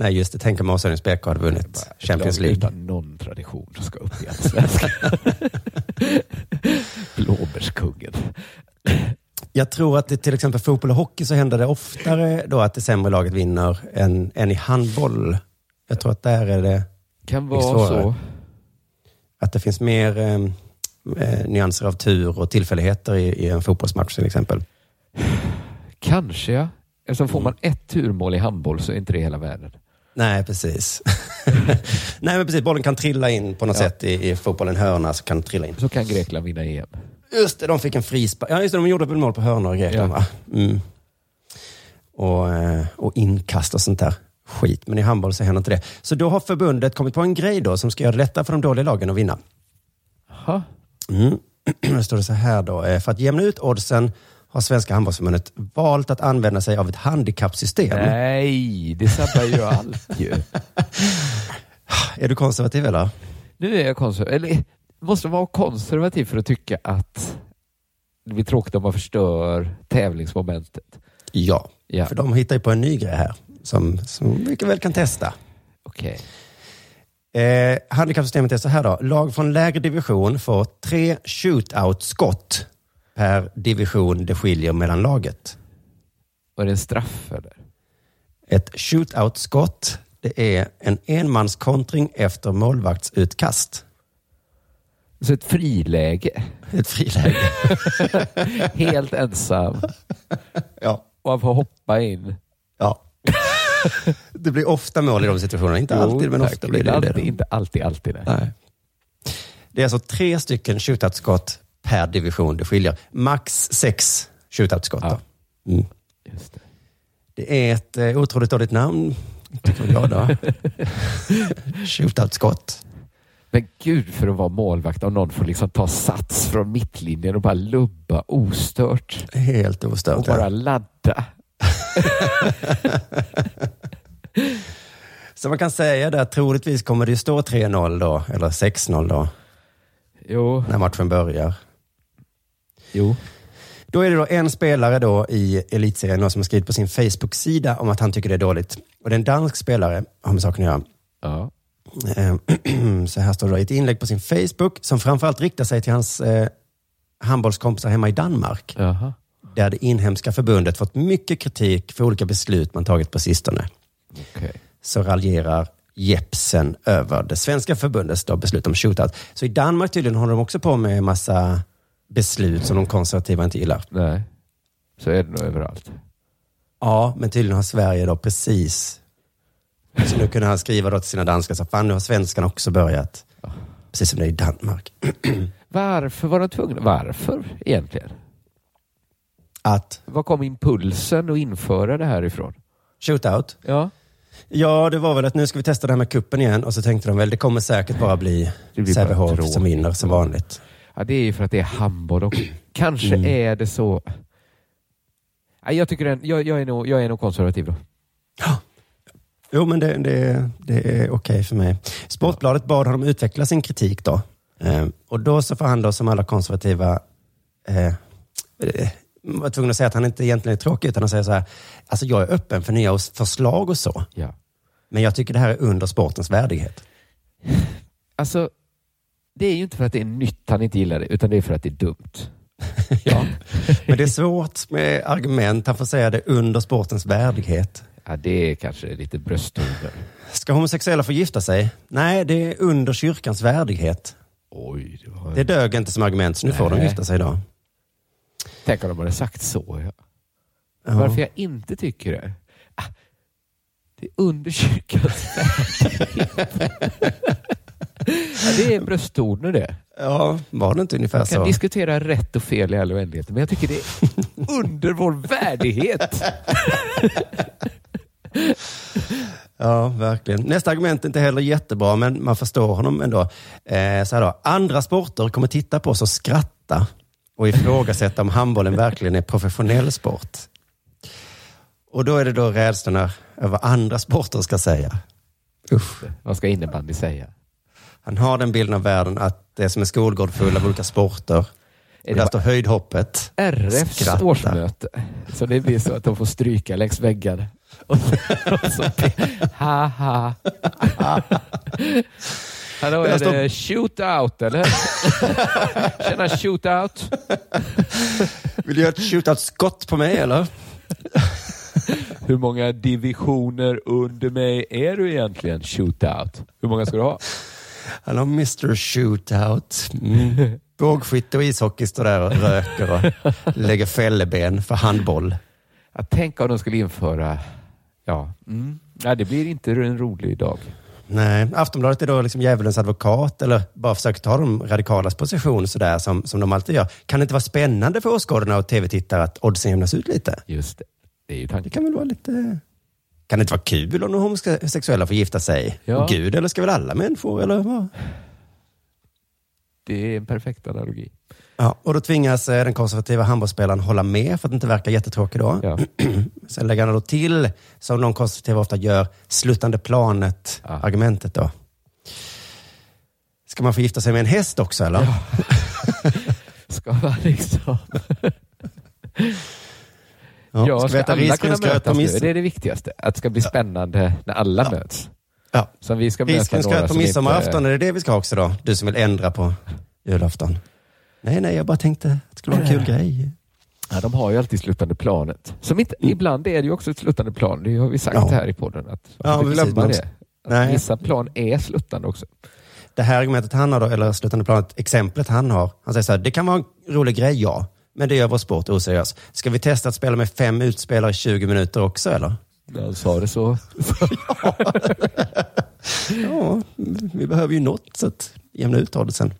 Nej, just det. Tänk om Åshöjdens BK hade vunnit Champions League. Utan någon tradition ska upp i Allsvenskan. Blåbärskungen. Jag tror att i till exempel fotboll och hockey så händer det oftare då att det sämre laget vinner än, än i handboll. Jag tror att där är det Kan vara svårare. så. att det finns mer eh, eh, nyanser av tur och tillfälligheter i, i en fotbollsmatch till exempel. Kanske ja. Eftersom får man ett turmål i handboll så är inte det hela världen. Nej, precis. Nej, men precis. Bollen kan trilla in på något Ja. sätt i, i fotbollen, hörna, så kan trilla in. Så kan Grekland vinna EM. Just det, de fick en frispark. Ja, just det, de gjorde väl mål på hörnor Grekland, Ja. va? Mm. Och, eh, och inkast och sånt där skit. Men i handboll så händer inte det. Så då har förbundet kommit på en grej då som ska göra det lättare för de dåliga lagen att vinna. Jaha. Mm. Då står det så här då. eh, För att jämna ut oddsen har Svenska handbollsförbundet valt att använda sig av ett handikappsystem. Nej, det sabbar ju allt ju. Är du konservativ eller? Nu är jag konservativ. Eller måste vara konservativ för att tycka att det blir tråkigt om man förstör tävlingsmomentet? Ja, Ja. för de hittar ju på en ny grej här som, som vi väl kan testa. Okej. Eh, handikappsystemet är så här då. Lag från lägre division får tre shootout-skott per division det skiljer mellan laget. Var det en straff eller? Ett shootout-skott, det är en enmanskontring efter målvaktsutkast. Så ett friläge. Ett friläge. Helt ensam. ja. Och han får hoppa in. ja. Det blir ofta mål i de situationerna. Inte Jo, alltid, men tack. ofta blir det inte det. alltid, Inte alltid, alltid det. Nej. Det är alltså tre stycken shootout-skott per division det skiljer. Max sex shootout-skott. Ja. Mm. Just det. Det är ett eh, otroligt dåligt namn, tycker jag då. Shootout-skott. Men gud för att vara målvakt om någon får liksom ta sats från mittlinjen och bara lubba ostört. Helt Och ostört. bara Ja. ladda. Så man kan säga det att troligtvis kommer det ju stå 3-0 då, eller 6-0 då, Jo. när matchen börjar. Jo. Då är det då en spelare då i elitserien då som har skrivit på sin Facebook-sida om att han tycker det är dåligt. Och det är en dansk spelare, har med saken att göra. Ja. Eh, Så här står det då, ett inlägg på sin Facebook som framförallt riktar sig till hans eh, handbollskompisar hemma i Danmark. Jaha. Där det inhemska förbundet fått mycket kritik för olika beslut man tagit på sistone. Okej. Så raljerar Jepsen över det svenska förbundets då beslut om shootout. Så i Danmark tydligen håller de också på med massa beslut som de konservativa inte gillar. Nej. Så är det nog överallt. Ja, men tydligen har Sverige då precis... Så nu kunde han skriva då till sina danskar, så fan nu har svenskarna också börjat. Precis som det är i Danmark. Varför var de tvungna? Varför egentligen? Att Var kom impulsen att införa det här ifrån? shootout, Ja. ja det var väl att nu ska vi testa det här med kuppen igen och så tänkte de väl det kommer säkert bara bli Sävehof som vinner som vanligt. Ja, det är ju för att det är handboll och kanske Mm. är det så. Ja, jag, tycker den, jag, jag, är nog, jag är nog konservativ då. Jo, men det, det, det är okej för mig. Sportbladet bad honom utveckla sin kritik då. Eh, och då så får han då som alla konservativa eh, eh, var tvungen att säga att han inte egentligen är tråkig, utan han säger så här, alltså jag är öppen för nya förslag och så, Ja. men jag tycker det här är under sportens värdighet. Alltså, det är ju inte för att det är nytt han inte gillar det, utan det är för att det är dumt. Ja. Men det är svårt med argument, han får säga det under sportens värdighet. Ja, det är kanske lite brösttoner. Ska homosexuella få gifta sig? Nej, det är under kyrkans värdighet. Oj, det var... Det dög inte som argument, så nu får de Nej. gifta sig idag. Tänk om de hade sagt så. Ja. Ja. Varför jag inte tycker det? Ah, det är under kyrkans värdighet. Ja, det är brösttoner det. Ja, var det inte ungefär Man kan så? diskutera rätt och fel i all oändlighet, men jag tycker det är under vår värdighet. Ja, verkligen. Nästa argument är inte heller jättebra, men man förstår honom ändå. Eh, så då. Andra sporter kommer titta på oss och skratta och ifrågasätta om handbollen verkligen är professionell sport. Och då är det då rädslorna över vad andra sporter ska säga. Usch. Vad ska innebandy säga? Han har den bilden av världen att det är som en skolgård full av olika sporter. Är det där står höjdhoppet. RFs Skratta. årsmöte. Så det blir så att de får stryka längs väggarna. Och så, och så, ha, ha. Hallå, är står- det shootout eller? Tjena shootout. Vill du göra ett shootout-skott på mig eller? Hur många divisioner under mig är du egentligen shootout? Hur många ska du ha? Han har Mr Shootout. Mm. Bågskytte och ishockey står där och röker och lägger fälleben för handboll. Jag tänk om de skulle införa... Ja, mm. Nej, det blir inte en rolig dag. Nej, Aftonbladet är då liksom djävulens advokat eller bara försöker ta de radikalas position sådär som, som de alltid gör. Kan det inte vara spännande för åskådarna och tv-tittare att oddsen jämnas ut lite? Just det. Det är ju Det tanken. kan väl vara lite... Kan det inte vara kul om de homosexuella får gifta sig? Ja. Och Gud, eller ska väl alla människor? Eller vad? Det är en perfekt analogi. Ja, och då tvingas eh, den konservativa handbollsspelaren hålla med för att inte verka jättetråkig då. Ja. Sen lägger han då till, som de konservativa ofta gör, sluttande planet-argumentet då. Ska man få gifta sig med en häst också eller? Ska man liksom... Ja, Ja, ska vi äta alla kunna mötas nu? Det är det viktigaste. Att det ska bli spännande när alla möts. Ja. Som vi ska möta några Risgrynsgröt på som midsommarafton, inte... är det det vi ska ha också då? Du som vill ändra på julafton. Nej, nej, jag bara tänkte att det skulle vara en kul grej. Ja, de har ju alltid sluttande planet. Som inte, Ibland är det ju också ett sluttande plan. Det har vi sagt Mm. Ja. här i podden. Att Ja, glömma men- det. Att Nej. Vissa plan är sluttande också. Det här argumentet han har då, eller sluttande planet, exemplet han har, han säger så här, det kan vara en rolig grej, ja, men det gör vår sport oseriös. Ska vi testa att spela med fem utspelare i 20 minuter också eller? Han sa det så. Ja, vi behöver ju något så att jämna ut oddsen.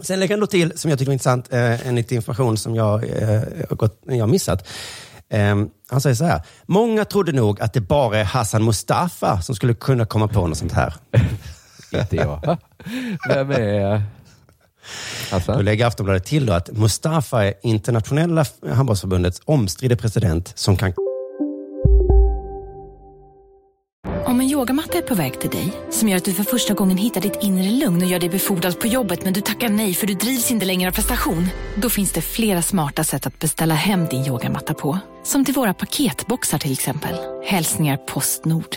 Sen lägger han då till, som jag tycker är intressant, eh, en liten information som jag, eh, har gått, jag missat. Eh, han säger så här, många trodde nog att det bara är Hassan Mustafa som skulle kunna komma på något sånt här. Inte jag. Vem är Då Hassan? lägger Aftonbladet till då att Mustafa är internationella handbollsförbundets omstridde president som kan Om en yogamatta är på väg till dig, som gör att du för första gången hittar ditt inre lugn och gör dig befordrad på jobbet men du tackar nej för du drivs inte längre av prestation. Då finns det flera smarta sätt att beställa hem din yogamatta på. Som till våra paketboxar till exempel. Hälsningar Postnord.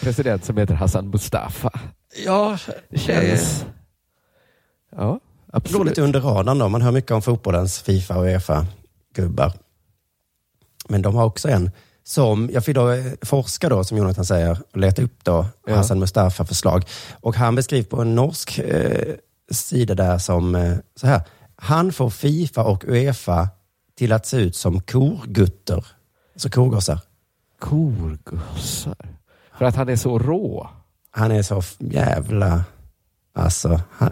president som heter Hassan Mustafa. Ja, Det känns... Ja, Går absolut. lite under radarn då. Man hör mycket om fotbollens Fifa och Uefa-gubbar. Men de har också en som, jag fick då eh, forska då, som Jonathan säger, och leta upp då Ja. Hassan Mustafa-förslag. Och han beskrivs på en norsk eh, sida där som eh, så här. Han får Fifa och Uefa till att se ut som korgutter. Alltså korgossar. Korgossar? För att han är så rå? Han är så jävla... Alltså, han,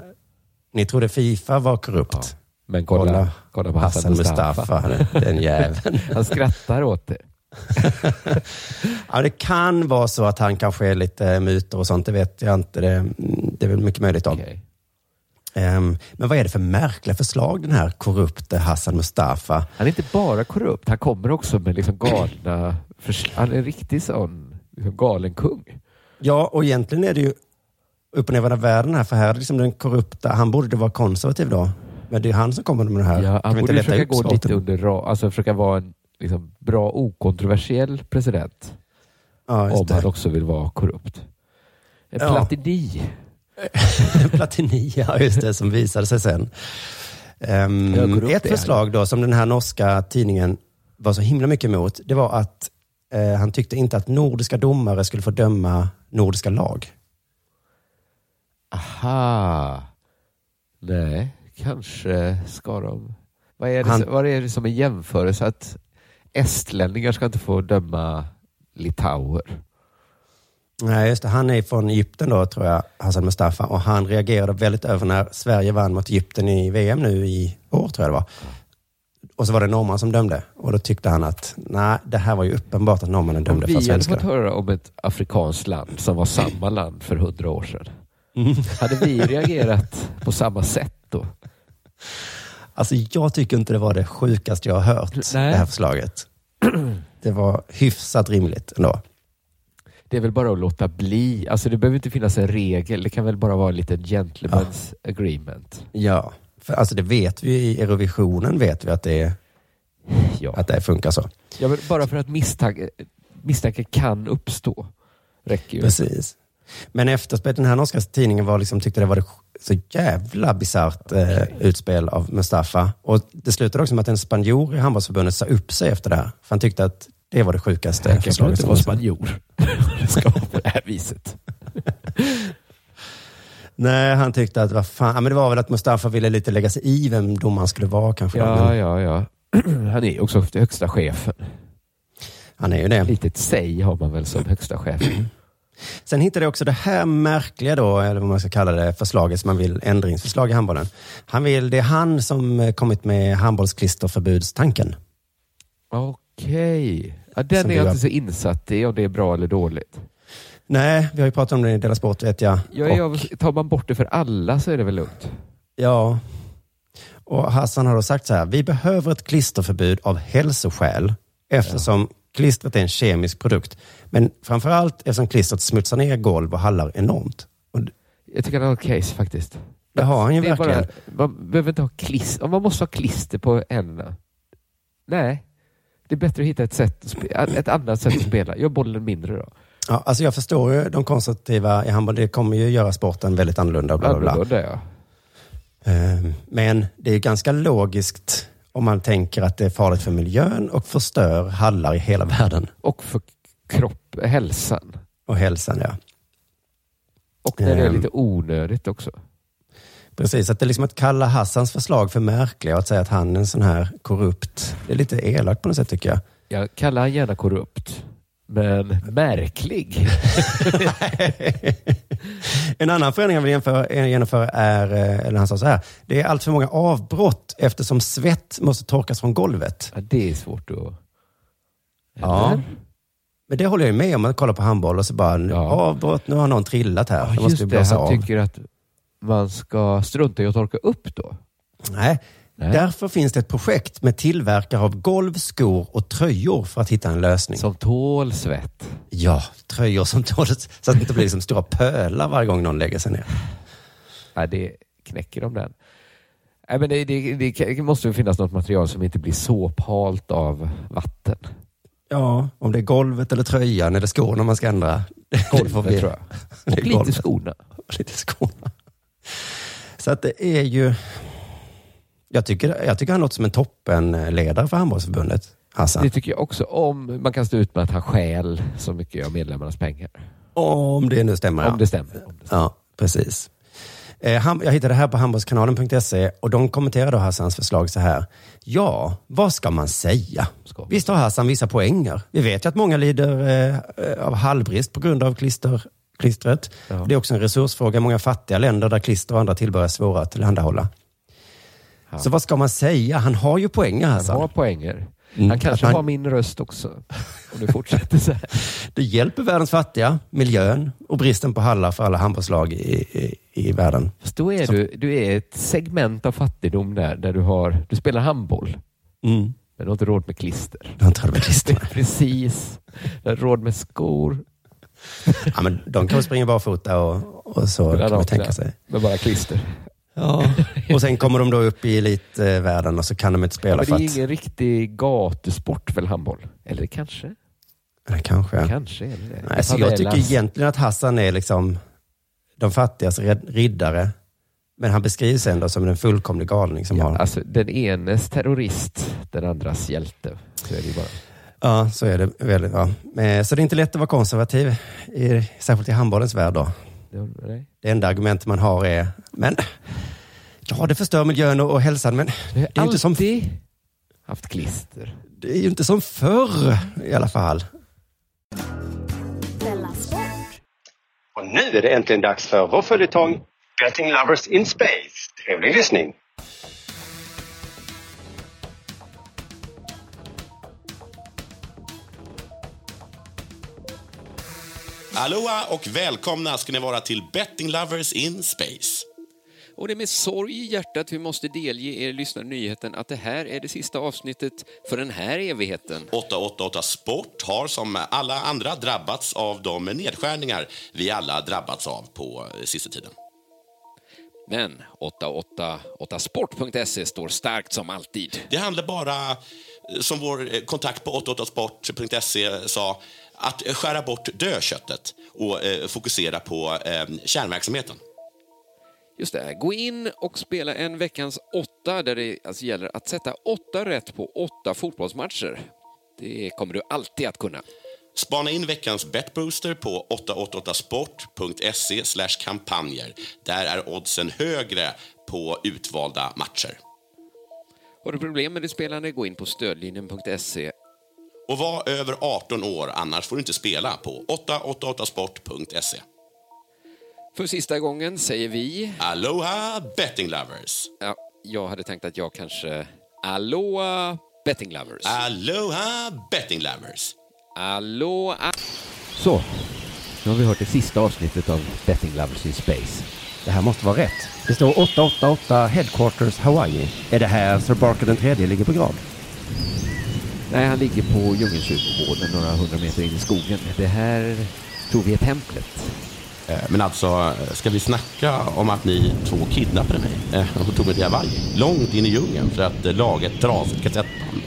ni trodde Fifa var korrupt. men kolla- kolla på Hassan Mustafa. den- den jäveln. Han skrattar åt det. ja, det kan vara så att han kanske är lite mutor och sånt, det vet jag inte. Det, det är väl mycket möjligt om. Ehm, men vad är det för märkliga förslag den här korrupte Hassan Mustafa? Han är inte bara korrupt, han kommer också med liksom galna... Han är en riktig sån liksom galen kung. Ja, och egentligen är det ju upp och av världen här, för här är liksom den korrupta, han borde vara konservativ då. Men det är han som kommer med det här. Ja, han borde försöka gå svaret? lite under alltså försöka vara en liksom, bra okontroversiell president. Ja, om det. han också vill vara korrupt. En Ja. platini. Platini, ja just det, som visade sig sen. Korrupt ett förslag då, som den här norska tidningen var så himla mycket emot, det var att eh, han tyckte inte att nordiska domare skulle få döma nordiska lag. Aha. Nej, kanske ska de... Vad är det, Han- vad är det som är jämförelse? Att estlänningar ska inte få döma litauer. Nej, just det. Han är från Egypten då, tror jag, Hassan Mustafa. Och han reagerade väldigt över när Sverige vann mot Egypten i VM nu i år, tror jag det var. Och så var det norrman som dömde. Och då tyckte han att, nej, det här var ju uppenbart att norrmannen dömde för vi hade svenskarna. fått höra om ett afrikanskt land som var samma land för hundra år sedan. Mm. Hade vi reagerat på samma sätt då? Alltså jag tycker inte det var det sjukaste jag har hört, Nej. det här förslaget. Det var hyfsat rimligt ändå. Det är väl bara att låta bli. Alltså det behöver inte finnas en regel. Det kan väl bara vara en liten gentleman's agreement. Ja, för alltså det vet vi i Eurovisionen vet vi att det, att det funkar så. Ja, men bara för att misstanke, misstanke kan uppstå. Räcker ju. Precis. Men efterspelet, den här norska tidningen var liksom, tyckte det var det så jävla bisarrt eh, utspel av Mustafa. Och det slutade också med att en spanjor i handbollsförbundet sa upp sig efter det här. För han tyckte att det var det sjukaste Han kanske inte var spanjor. Det ska vara på det här viset. Nej, han tyckte att vad fan, ja, men det var väl att Mustafa ville lite lägga sig i vem domaren skulle vara kanske. då, Ja, men ja, ja. Han är också högsta chefen. Han är ju det. Litet säg har man väl som högsta chef. Sen hittade jag också det här märkliga då, eller vad man ska kalla det, förslaget som man vill, ändringsförslag i handbollen. Han vill, det är han som eh, kommit med handbollsklisterförbudstanken. Okej. Ja, den Som är jag inte så insatt i om det är bra eller dåligt. Nej, vi har ju pratat om det i Dela Sport vet jag. Ja, ja, tar man bort det för alla så är det väl lugnt? Ja. Och Hassan har då sagt så här, vi behöver ett klisterförbud av hälsoskäl eftersom klistret är en kemisk produkt. Men framför allt eftersom klistret smutsar ner golv och hallar enormt. Och Jag tycker han har ett case faktiskt. det har han ju är verkligen. Bara, man behöver inte ha klister. Om man måste ha klister på händerna. Nej. Det är bättre att hitta ett, sätt att ett annat sätt att spela. Gör bollen mindre då. Ja, alltså jag förstår ju de konservativa i handboll. Det kommer ju göra sporten väldigt annorlunda. Bla, bla, bla. Annorlunda ja. Ehm, Men det är ganska logiskt om man tänker att det är farligt för miljön och förstör hallar i hela världen. Och för kropp, hälsan. Och hälsan, ja. Och när det är Ehm. lite onödigt också. Precis, att det är liksom att kalla Hassans förslag för märkliga och att säga att han är en sån här korrupt. Det är lite elakt på något sätt tycker jag. Jag kallar han gärna korrupt. Men märklig. En annan förändring jag vill jämföra, genomföra är, eh, eller han sa så här, det är allt för många avbrott eftersom svett måste torkas från golvet. Ja, det är svårt att... Ja. Eller? Men det håller jag med om. Man kollar på handboll och så bara, avbrott, nu har någon trillat här. Ja, Då måste just det, han av. tycker att man ska strunta i att torka upp då. Nej. Därför finns det ett projekt med tillverkare av golv, skor och tröjor för att hitta en lösning. Som tål svett. Ja, tröjor som tål så att det inte blir liksom stora pölar varje gång någon lägger sig ner. Nej, det knäcker de den. Nej, men det, det, det måste ju finnas något material som inte blir såphalt av vatten. Ja, om det är golvet eller tröjan eller skorna man ska ändra. Golvet tror jag. Och lite golvet. skorna. Och lite skorna. Så att det är ju... Jag tycker, jag tycker han låter som en toppenledare för handbollsförbundet. Hassan. Det tycker jag också. Om man kan stå ut med att han stjäl så mycket av medlemmarnas pengar. Om det nu stämmer. ja. Om det stämmer. Ja, precis. Eh, jag hittade det här på handbollskanalen.se och de kommenterar då Hassans förslag så här. Ja, vad ska man säga? Visst har Hassan vissa poänger. Vi vet ju att många lider eh, av hallbrist på grund av klister, klistret. Det är också en resursfråga i många fattiga länder där klister och andra tillbehör är svåra att tillhandahålla. Så vad ska man säga? Han har ju poänger Hassan. Han har poänger. Mm, Han kanske att har min röst också. Om det fortsätter så här. Det hjälper världens fattiga, miljön och bristen på hallar för alla handbollslag i, i, i världen. Fast då är Så- du, du är ett segment av fattigdom där, där du, har, du spelar handboll. Mm. Men du har inte råd med klister. Du har inte råd med klister. Precis. Du har råd med skor. Ja, men de kan springa barfota och, och så kan man tänka sig. Med bara klister. Ja. Och sen kommer de då upp i elitvärlden och så kan de inte Ja, spela men för det är att... ingen riktig gatusport väl handboll? Eller kanske? Eller kanske. Kanske är det det. Nej, så jag tycker egentligen att Hassan är liksom de fattigas riddare. Men han beskrivs ändå som en fullkomlig galning som har... Alltså, den enes terrorist, den andras hjälte. Så är det bara. Ja, så är det. Väldigt, ja. Men, Så det är inte lätt att vara konservativ, i, särskilt i handbollens värld då. Det-. Det enda argument man har är, men ja, det förstör miljön och, och hälsan, men det är, ju inte som, haft klister. det är ju inte som förr i alla fall. Och nu är det äntligen dags för vår följetong Betting Lovers in Space. Trevlig lyssning! Aloha och välkomna ska ni vara till Betting Lovers in Space. Och det är med sorg i hjärtat vi måste delge er lyssnare nyheten att det här är det sista avsnittet för den här evigheten. 888 Sport har som alla andra drabbats av de nedskärningar vi alla drabbats av på eh, sista tiden. Men 888sport.se står starkt som alltid. Det handlar bara, eh, som vår eh, kontakt på 888sport.se sa, att skära bort dödköttet och eh, fokusera på eh, kärnverksamheten. Just det, gå in och spela en veckans åtta där det alltså gäller att sätta åtta rätt på åtta fotbollsmatcher. Det kommer du alltid att kunna. Spana in veckans betbooster på 888sport.se kampanjer. Där är oddsen högre på utvalda matcher. Har du problem med ditt spelande, gå in på stödlinjen.se. Och var över 18 år, annars får du inte spela på 888sport.se. För sista gången säger vi... Aloha betting lovers! Ja, jag hade tänkt att jag kanske... Aloha betting lovers. Aloha betting lovers! Aloha... Så, nu har vi hört det sista avsnittet av Betting Lovers in Space. Det här måste vara rätt. Det står 888 Headquarters Hawaii. Är det här Sir Barker den tredje ligger på grav? Nej, han ligger på Djungelkyrkogården några hundra meter in i skogen. Det här tror vi är templet. Eh, Men alltså, ska vi snacka om att ni två kidnappade mig eh, och tog mig till Hawaii? Långt in i djungeln för att eh, laga ett trasigt kassettband.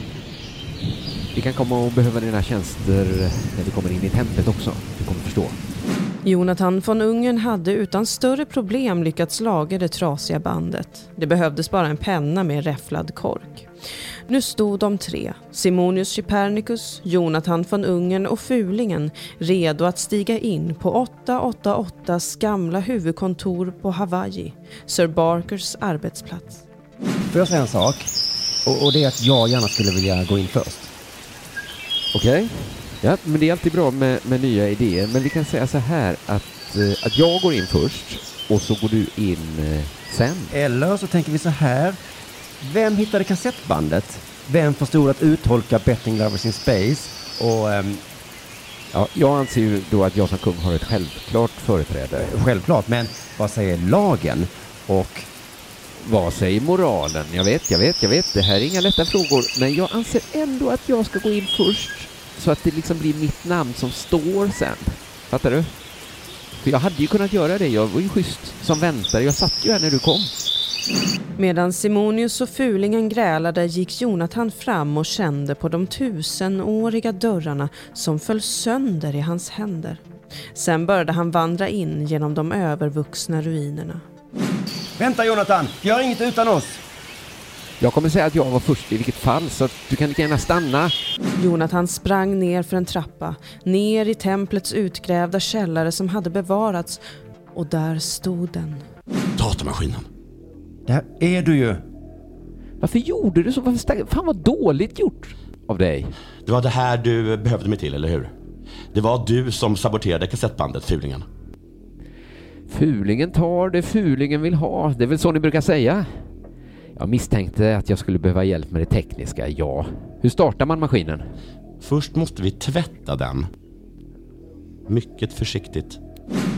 Vi kan komma och behöva dina tjänster när vi kommer in i templet också. Du kommer förstå. Jonathan von Ungern hade utan större problem lyckats laga det trasiga bandet. Det behövdes bara en penna med räfflad kork. Nu stod de tre, Simonius Chypernicus, Jonathan von Ungern och Fulingen, redo att stiga in på 888s gamla huvudkontor på Hawaii, Sir Barkers arbetsplats. Får jag säga en sak? Och, och det är att jag gärna skulle vilja gå in först. Okej? Ja, men det är alltid bra med, med nya idéer. Men vi kan säga så här att, eh, att jag går in först och så går du in eh, sen. Eller så tänker vi så här. Vem hittade kassettbandet? Vem förstod att uttolka Betting Lovers in Space? Och ehm, Ja, jag anser ju då att jag som kung har ett självklart företräde. självklart, men vad säger lagen? Och Vad säger moralen? Jag vet, jag vet, jag vet. Det här är inga lätta frågor. Men jag anser ändå att jag ska gå in först. Så att det liksom blir mitt namn som står sen. Fattar du? För jag hade ju kunnat göra det. Jag var ju schysst som väntare. Jag satt ju här när du kom. Medan Simonius och Fulingen grälade gick Jonathan fram och kände på de tusenåriga dörrarna som föll sönder i hans händer. Sen började han vandra in genom de övervuxna ruinerna. Vänta Jonathan, gör inget utan oss! Jag kommer säga att jag var först i vilket fall, så du kan lika gärna stanna. Jonathan sprang ner för en trappa, ner i templets utgrävda källare som hade bevarats och där stod den. Datamaskinen. Där är du ju. Varför gjorde du så? Varför stack... Fan vad dåligt gjort av dig. Det var det här du behövde mig till, eller hur? Det var du som saboterade kassettbandet, Fulingen. Fulingen tar det fulingen vill ha. Det är väl så ni brukar säga? Jag misstänkte att jag skulle behöva hjälp med det tekniska, ja. Hur startar man maskinen? Först måste vi tvätta den. Mycket försiktigt.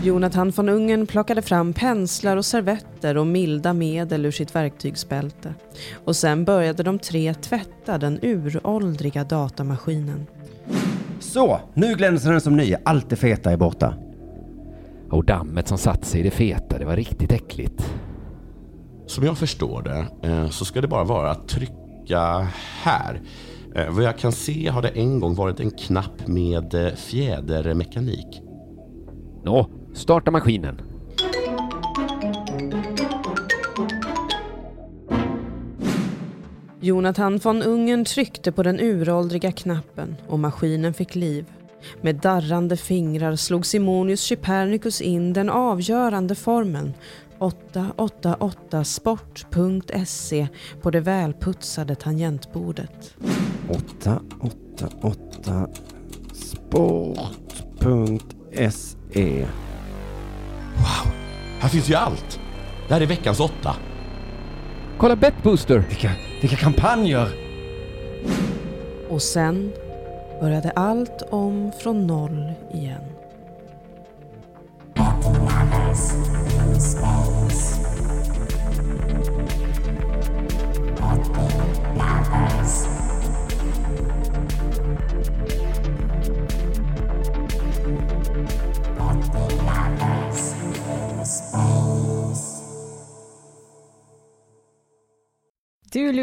Jonathan von Ungern plockade fram penslar och servetter och milda medel ur sitt verktygsbälte. Och sen började de tre tvätta den uråldriga datamaskinen. Så, nu glänser den som ny. Allt det feta är borta. Och dammet som satt sig i det feta, det var riktigt äckligt. Som jag förstår det eh, så ska det bara vara att trycka här. Eh, Vad jag kan se har det en gång varit en knapp med eh, fjädermekanik. Nå, starta maskinen. Jonathan von Ungern tryckte på den uråldriga knappen och maskinen fick liv. Med darrande fingrar slog Simonius Chypernicus in den avgörande formeln 888sport.se på det välputsade tangentbordet. 888 sport.se Wow, här finns ju allt. Det här är veckans åtta. Kolla Betbooster! Vilka, vilka kampanjer! Och sen började allt om från noll igen.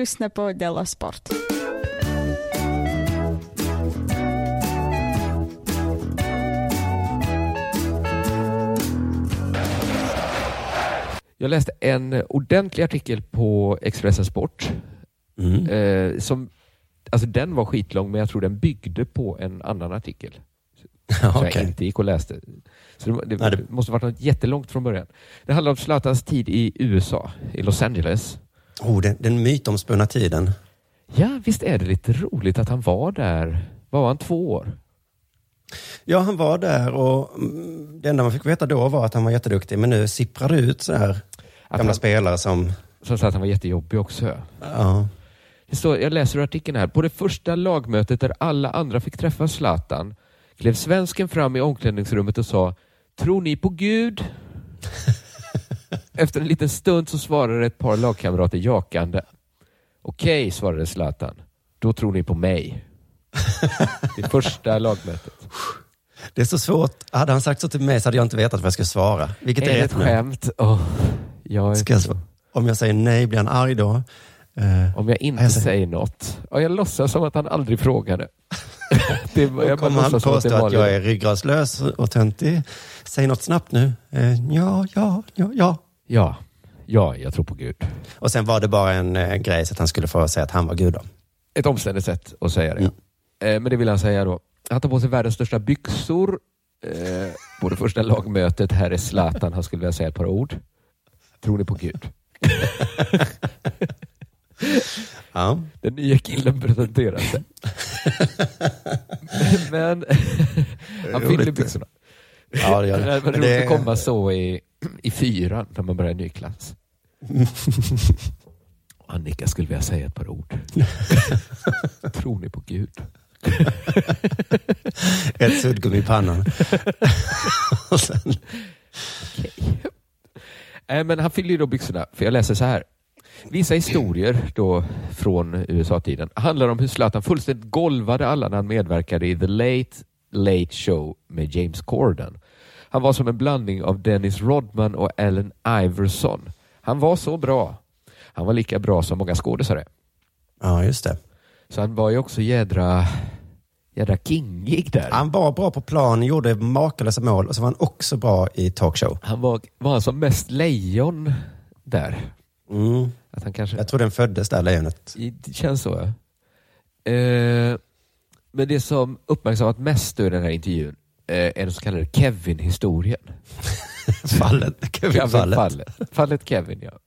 Lyssnar på Della Sport. Jag läste en ordentlig artikel på Expressen Sport. Eh, som, alltså den var skitlång, men jag tror den byggde på en annan artikel. Som Okej. jag inte gick och läste. Så det, det, Nej, det- måste varit något jättelångt från början. Det handlar om Zlatans tid i USA, i Los Angeles. Oh, den, den mytomspunna tiden. Ja, visst är det lite roligt att han var där. Var han, två år? Ja, han var där och mm, det enda man fick veta då var att han var jätteduktig. Men nu sipprar det ut så här gamla han- spelare som... Som sa att han var jättejobbig också. Ja. Det står, jag läser ur artikeln här. På det första lagmötet där alla andra fick träffa Zlatan klev svensken fram i omklädningsrummet och sa Tror ni på Gud? Efter en liten stund så svarade ett par lagkamrater jakande. Okej, svarade Zlatan. Då tror ni på mig. Det första lagmötet. Det är så svårt. Hade han sagt så till mig så hade jag inte vetat vad jag skulle svara. Vilket är, Är ett skämt? Åh, jag jag, om jag säger nej, blir han arg då? Eh, Om jag inte jag säger- säger något. Ja, jag låtsas som att han aldrig frågade. det, jag kommer han som att påstå att var jag är ryggradslös och töntig. Säg något snabbt nu. Eh, ja, ja, ja, ja. Ja, ja, jag tror på Gud. Och sen var det bara en eh, grej så att han skulle få säga att han var Gud. Då. Ett omständigt sätt att säga det. Mm. Eh, men det vill han säga då. Han tar på sig världens största byxor eh, på det första lagmötet. Här är Zlatan. Han skulle vilja säga ett par ord. Tror ni på Gud? Ja. Den nya killen presenterar sig. men han fyller byxorna. Ja, det gör det. Det var Men roligt det- att komma så i, i fyran när man börjar en ny klass. Annika skulle vilja säga ett par ord. Tror ni på Gud? Ett suddgummi i pannan. och sen, Nej, men han fyller ju då byxorna, för jag läser så här. Vissa historier då från USA-tiden handlar om hur Zlatan fullständigt golvade alla när han medverkade i The Late Late Show med James Corden. Han var som en blandning av Dennis Rodman och Allen Iverson. Han var så bra. Han var lika bra som många skådisar ja, just det. Så han var ju också jädra, jädra kingig där. Han var bra på plan, gjorde makalösa mål och så var han också bra i talkshow. Han var, var han som mest lejon där. Mm. Att han kanske... Jag tror den föddes där, lejonet. Det känns så, ja. Eh, men det som uppmärksammat mest i den här intervjun är den så kallade Kevin-historien. Fallet. Kevin-fallet. Fallet. Fallet Kevin, ja.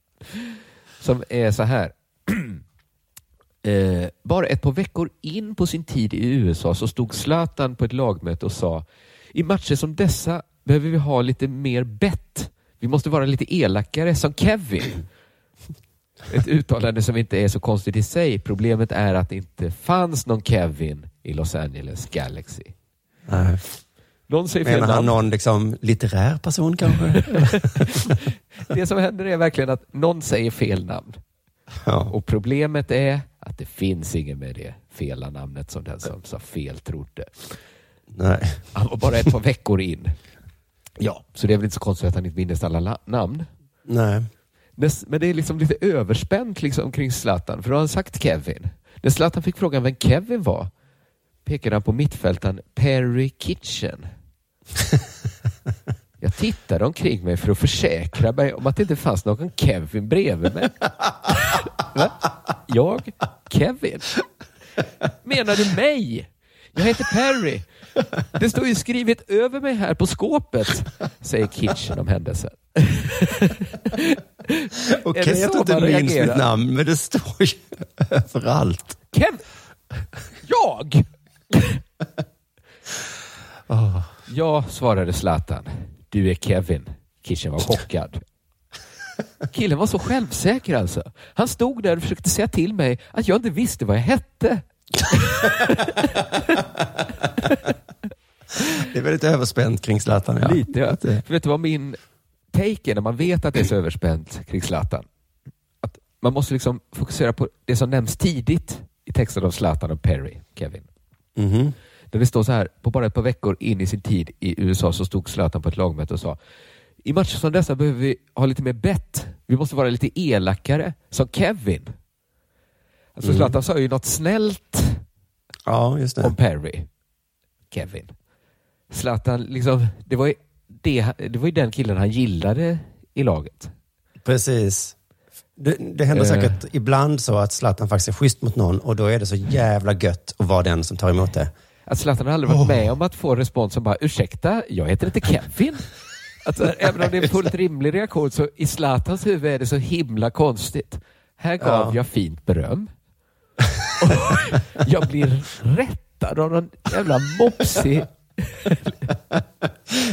Som är så här. Eh, bara ett par veckor in på sin tid i USA så stod Zlatan på ett lagmöte och sa i matcher som dessa behöver vi ha lite mer bett. Vi måste vara lite elakare som Kevin. Ett uttalande som inte är så konstigt i sig. Problemet är att det inte fanns någon Kevin i Los Angeles Galaxy. Nej. Någon säger fel Menar han namn. någon liksom litterär person kanske? Det som händer är verkligen att någon säger fel namn. Och problemet är att det finns ingen med det fela namnet som den som sa fel trodde. Nej. Han var bara ett par veckor in. Ja, så det är väl inte så konstigt att han inte minns alla la- namn. Nej. Men det är liksom lite överspänt liksom kring Zlatan, för då har han sagt Kevin. När Zlatan fick frågan vem Kevin var pekade han på mittfältaren Perry Kitchen. Jag tittade omkring mig för att försäkra mig om att det inte fanns någon Kevin bredvid mig. Va? Jag? Kevin? Menar du mig? Jag heter Perry. Det står ju skrivet över mig här på skåpet, säger Kitchen om händelsen. Okej, jag så tror inte du minns mitt namn, men det står ju överallt. Kev... Jag? Åh. Ja, svarade Zlatan. Du är Kevin. Kitchen var chockad. Killen var så självsäker alltså. Han stod där och försökte säga till mig att jag inte visste vad jag hette. Det är väldigt överspänt kring Zlatan. Ja. Lite ja. Det- För vet du vad min take är när man vet att det är så överspänt kring Zlatan? Att man måste liksom fokusera på det som nämns tidigt i texten av Zlatan och Perry, Kevin. Mhm. Där det står så här, på bara ett par veckor in i sin tid i USA så stod Zlatan på ett lagmöte och sa i matcher som dessa behöver vi ha lite mer bett. Vi måste vara lite elakare, som Kevin. Alltså Mm. Zlatan sa ju något snällt Ja, om Perry. Kevin. Zlatan, liksom, det var, ju det, det var ju den killen han gillade i laget. Precis. Det, det händer Eh. säkert ibland så att Zlatan faktiskt är schysst mot någon och då är det så jävla gött att vara den som tar emot det. Att Zlatan har aldrig varit med om att få respons som bara ursäkta, jag heter inte Kevin. Alltså, även om det är en fullt rimlig reaktion så i Zlatans huvud är det så himla konstigt. Här gav Ja. jag fint beröm. Och jag blir rättad av någon jävla mopsig...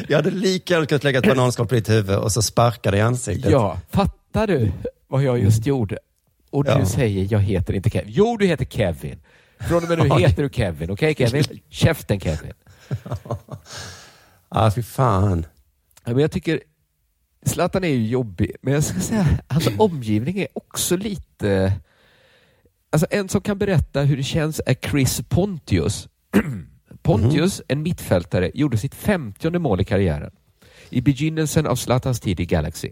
Jag hade lika gärna kunnat lägga ett bananskal på ditt huvud och så sparka dig i ansiktet. Ja, fattar du vad jag just gjorde? Och du Ja. säger jag heter inte Kevin. Jo, du heter Kevin. Från och med nu heter du Kevin. Okej Kevin? Käften Kevin. Ja, fy fan. Ja, men jag tycker Zlatan är ju jobbig, men jag ska säga hans omgivning är också lite... Alltså en som kan berätta hur det känns är Chris Pontius. Pontius, en mittfältare, gjorde sitt femtionde mål i karriären. I begynnelsen av Zlatans tid i Galaxy.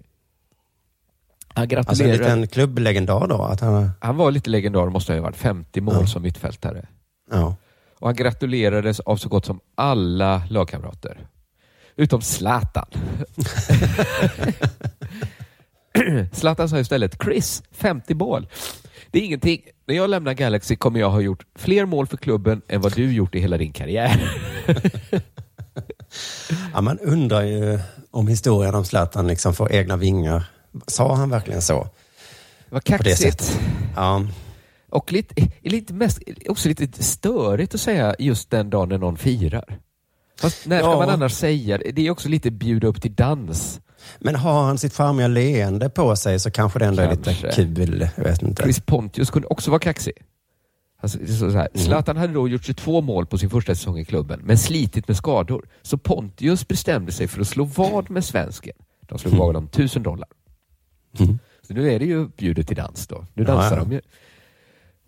Han Alltså en gratulerar... liten klubblegendar då? Att han... Han var lite legendar, måste ha varit 50 mål Ja. som mittfältare. Ja. Och han gratulerades av så gott som alla lagkamrater. Utom Zlatan. Zlatan sa istället Chris, 50 mål. Det är ingenting. När jag lämnar Galaxy kommer jag ha gjort fler mål för klubben än vad du gjort i hela din karriär. Ja, man undrar ju om historien om Zlatan liksom får egna vingar. Sa han verkligen så? Det kaxigt. sättet. Ja. Och lite, lite mest, också lite störigt att säga just den dagen när någon firar. Fast när ska Ja. man annars säga det? Det är också lite bjuda upp till dans. Men har han sitt charmiga leende på sig så kanske det ändå är lite Kanske. kul. Jag vet inte. Chris Pontius kunde också vara kaxig. Alltså, så här. Mm. Zlatan hade då gjort 22 mål på sin första säsong i klubben, men slitit med skador. Så Pontius bestämde sig för att slå vad med svensken. De slog vad om 1000 dollar. Mm. Så nu är det ju bjudet till dans då. Nu Ja, dansar ja. de ju.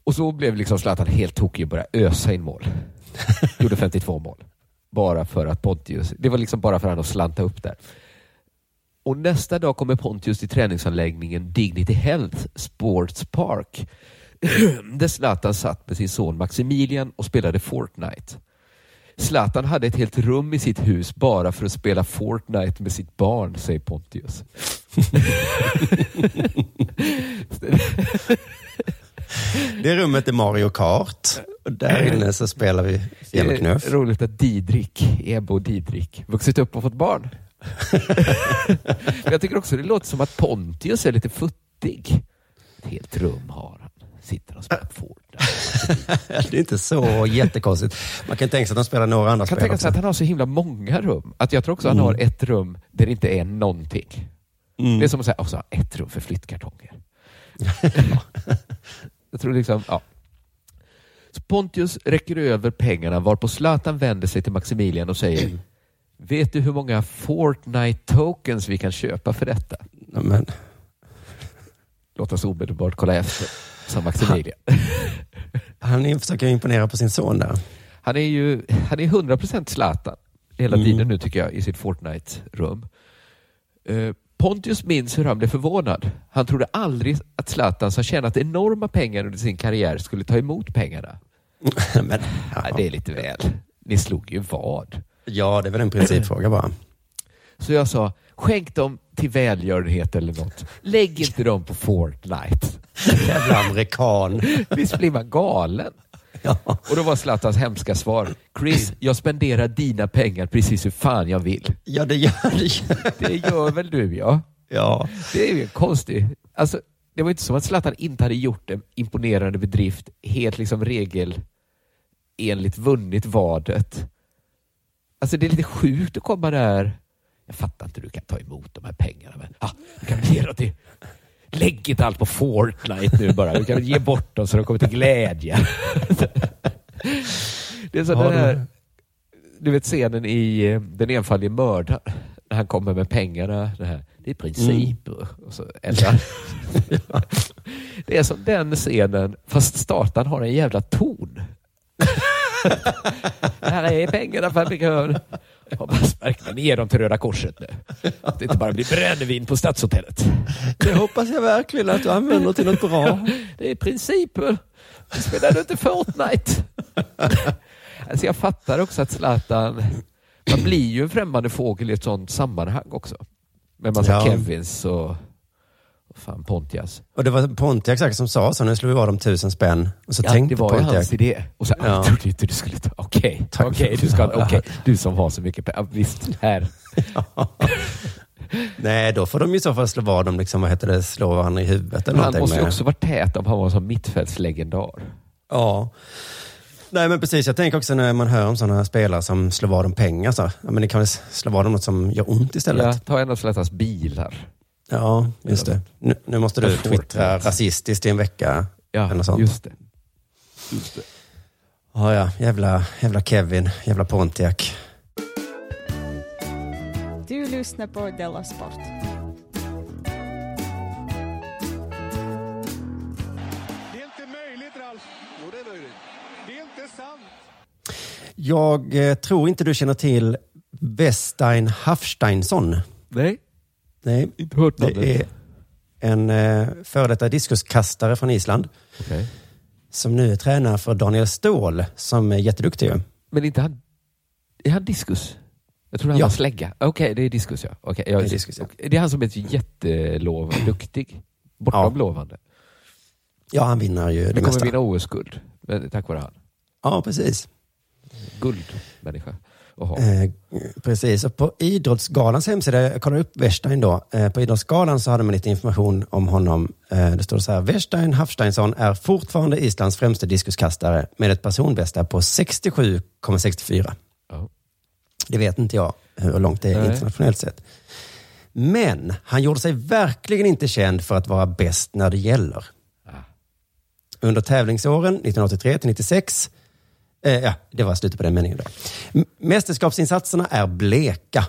Och så blev liksom Zlatan helt tokig och började ösa in mål. Gjorde 52 mål. Bara för att Pontius, det var liksom bara för att han att slanta upp där. Och nästa dag kommer Pontius till träningsanläggningen Dignity Health Sports Park. där Zlatan satt med sin son Maximilian och spelade Fortnite. Zlatan hade ett helt rum i sitt hus bara för att spela Fortnite med sitt barn, säger Pontius. Det rummet är Mario Kart. Och där inne så spelar vi Det är fjällknuff. roligt att Didrik, och Didrik, vuxit upp och fått barn. Jag tycker också det låter som att Pontius är lite futtig. Ett helt rum har han. Sitter och spelar Det är inte så jättekonstigt. Man kan tänka sig att de spelar några andra Jag kan spel tänka sig att han har så himla många rum. Att jag tror också att han Mm. har ett rum där det inte är någonting. Mm. Det är som att säga, och så har han ett rum för flyttkartonger. jag tror liksom, ja. Så Pontius räcker över pengarna varpå Zlatan vänder sig till Maximilian och säger Vet du hur många Fortnite tokens vi kan köpa för detta? Men, Låt oss omedelbart kolla efter, sa Maximilian. han försöker imponera på sin son där. Han är ju han är 100% Zlatan hela Mm. tiden nu tycker jag i sitt Fortnite-rum. Eh, Pontius minns hur han blev förvånad. Han trodde aldrig att Zlatan som tjänat enorma pengar under sin karriär skulle ta emot pengarna. Men, Nej, det är lite väl. Ni slog ju vad. Ja, det är väl en principfråga bara. Så jag sa, skänk dem till välgörenhet eller något. Lägg inte dem på Fortnite. Jävla amerikan. Visst blir man galen? Och då var Zlatans hemska svar, Chris, jag spenderar dina pengar precis hur fan jag vill. Ja, det gör det. Det gör väl du ja? Ja. Det är ju konstigt. Alltså, det var inte som att Zlatan inte hade gjort en imponerande bedrift, helt liksom regelenligt vunnit vadet. Alltså det är lite sjukt att komma där. Jag fattar inte hur du kan ta emot de här pengarna, men ah, du kan väl ge dem till... Lägg inte allt på Fortnite nu bara. Du kan väl ge bort dem så de kommer till glädje. det är så Ja, den här, du vet scenen i eh, Den enfaldige mördaren, när han kommer med pengarna. Det, här, det är principer. Och så ändrar. Det är som den scenen, fast startan har en jävla ton. här är pengarna fabrikör. Hoppas verkligen ni ger dem till Röda Korset nu. Att det inte bara blir brännvin på Stadshotellet. Det hoppas jag verkligen att du använder till något bra. Det är principer. Du spelar du inte Fortnite? Alltså jag fattar också att Zlatan, man blir ju en främmande fågel i ett sånt sammanhang också. Med massa Ja. Kevins och fan Pontias. Och det var Pontiac säkert som sa så, nu slår vi vad om tusen spänn. Och så Ja, tänkte det var ju Pontiac. hans idé. Och så, Ja. jag trodde inte du skulle ta... Okej, okej, för du, ska, okej, du som har så mycket pengar. Visst, här. Nej, då får de i så fall slå vad om, liksom, vad heter det, slå varandra i huvudet eller han måste ju också vara tät om han var som mittfältslegendar. Ja. Nej men precis, jag tänker också när man hör om sådana spelare som slår vad om pengar. Så, ja, men det kan väl slå vad om något som gör ont istället. Ja, ta en av Zlatans bilar. Ja, just det. Nu, nu måste du twittra det. rasistiskt i en vecka. Ja, eller sånt. just det. Just det. Ja, ja. Jävla, jävla Kevin, jävla Pontiac. Du lyssnar på Della Sport. Jag eh, tror inte du känner till Westein Hafsteinsson. Nej. Nej, Inte hört det är en eh, före detta diskuskastare från Island. Okej. Som nu är tränare för Daniel Ståhl, som är jätteduktig ju. Men inte han... Är han diskus? Jag tror han Ja. var slägga. Okej, det är diskus ja. Okej, jag, Det är diskus, ja. Okej, det är han som är jättelov, duktig. Bortom Ja. lovande. Ja, han vinner ju det Vi kommer mesta. vinna OS-guld tack vare han. Ja, precis. Guldmänniska. Eh, precis. Och på Idrottsgalans hemsida, jag kollar upp Westerstein då. Eh, på Idrottsgalan så hade man lite information om honom. Eh, det står så här, Westerstein Hafsteinsson är fortfarande Islands främste diskuskastare med ett personbästa på 67,64. Ja. Det vet inte jag hur långt det är Nej. internationellt sett. Men han gjorde sig verkligen inte känd för att vara bäst när det gäller. Ah. Under tävlingsåren 1983 till 96, eh, ja, det var slutet på den meningen då. M- Mästerskapsinsatserna är bleka.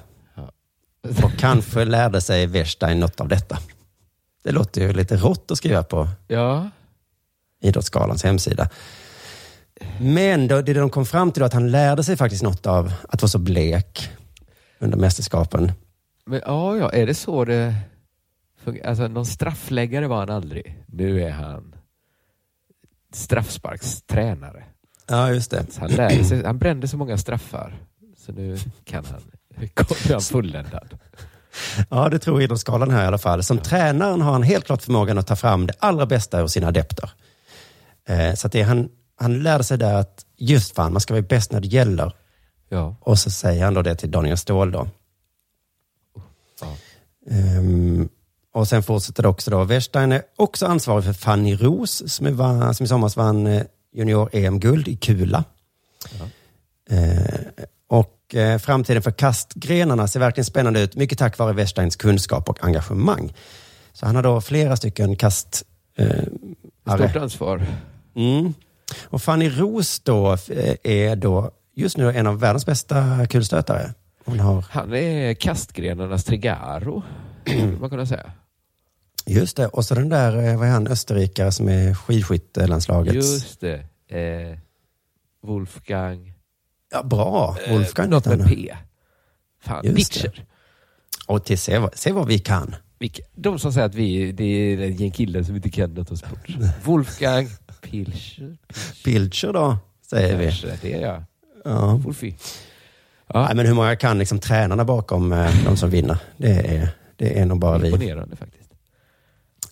Och kanske lärde sig Westerstein något av detta. Det låter ju lite rått att skriva på Ja. Idrottsgalans hemsida. Men då, det de kom fram till var att han lärde sig faktiskt något av att vara så blek under mästerskapen. Men ja, ja, är det så det fungerar? Alltså någon straffläggare var han aldrig. Nu är han straffsparkstränare. Ja, just det. Så han, lärde sig, han brände så många straffar. Så nu kan han, är han fulländad. Ja, det tror Idrottsgalan här i alla fall. Som tränaren har han helt klart förmågan att ta fram det allra bästa ur sina adepter. Eh, så att det, han, han lärde sig där att just fan, man ska vara bäst när det gäller. Ja. Och så säger han då det till Daniel Ståhl då. Ehm, och sen fortsätter det också då. Wehrstein är också ansvarig för Fanny Ros som, är, som i somras vann eh, junior-EM-guld i kula. Eh, och eh, framtiden för kastgrenarna ser verkligen spännande ut. Mycket tack vare Wehrsteins kunskap och engagemang. Så han har då flera stycken kast... Eh, Stort ansvar. Mm. Och Fanny Ros då eh, är då just nu en av världens bästa kulstötare. Har, Han är kastgrenarnas Trigaro, skulle man kunna säga. Just det, och så den där, eh, vad är han, österrikare som är skidskyttelandslagets... Just det. Eh, Wolfgang... Ja, bra. Wolfgang eh, Något med. P. Fan, Just Pitcher. Och till se, vad- se vad vi kan. Vilka- De som säger att vi det är gäng killar som inte kan något om sport. Wolfgang Pilcher. Pilcher då, säger vi. Kanske, det är jag. Ja. Wolfie. Nej, men hur många kan liksom tränarna bakom eh, de som vinner? Det är, det är nog bara vi. Imponerande faktiskt.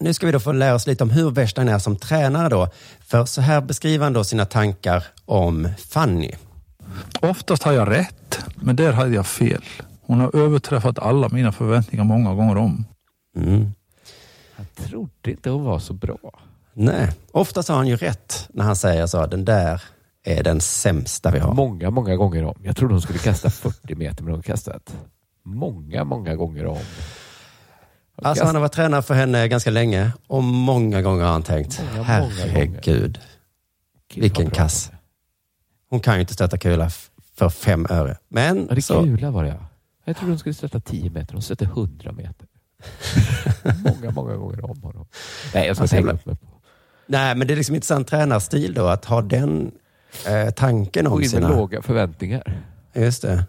Nu ska vi då få lära oss lite om hur Wehrstein är som tränare då. För så här beskriver han då sina tankar om Fanny. Oftast har jag rätt, men där hade jag fel. Hon har överträffat alla mina förväntningar många gånger om. Mm. Jag trodde inte hon var så bra. Nej, oftast har han ju rätt när han säger så. Den där är den sämsta vi har. Många, många gånger om. Jag trodde hon skulle kasta 40 meter, men hon kastat många, många gånger om. Alltså han har varit tränare för henne ganska länge och många gånger har han tänkt, Många, många herregud, Gud, vilken kass. Hon kan ju inte stöta kula för fem öre. Men Ja, det så, kula var det ja. Jag trodde hon skulle stöta 10 meter, hon stötte 100 meter. många, många gånger om honom. Nej, jag ska Alltså, inte hänga upp mig på. nej, men det är liksom intressant tränarstil då, att ha den eh, tanken om sina... låga förväntningar. Just det.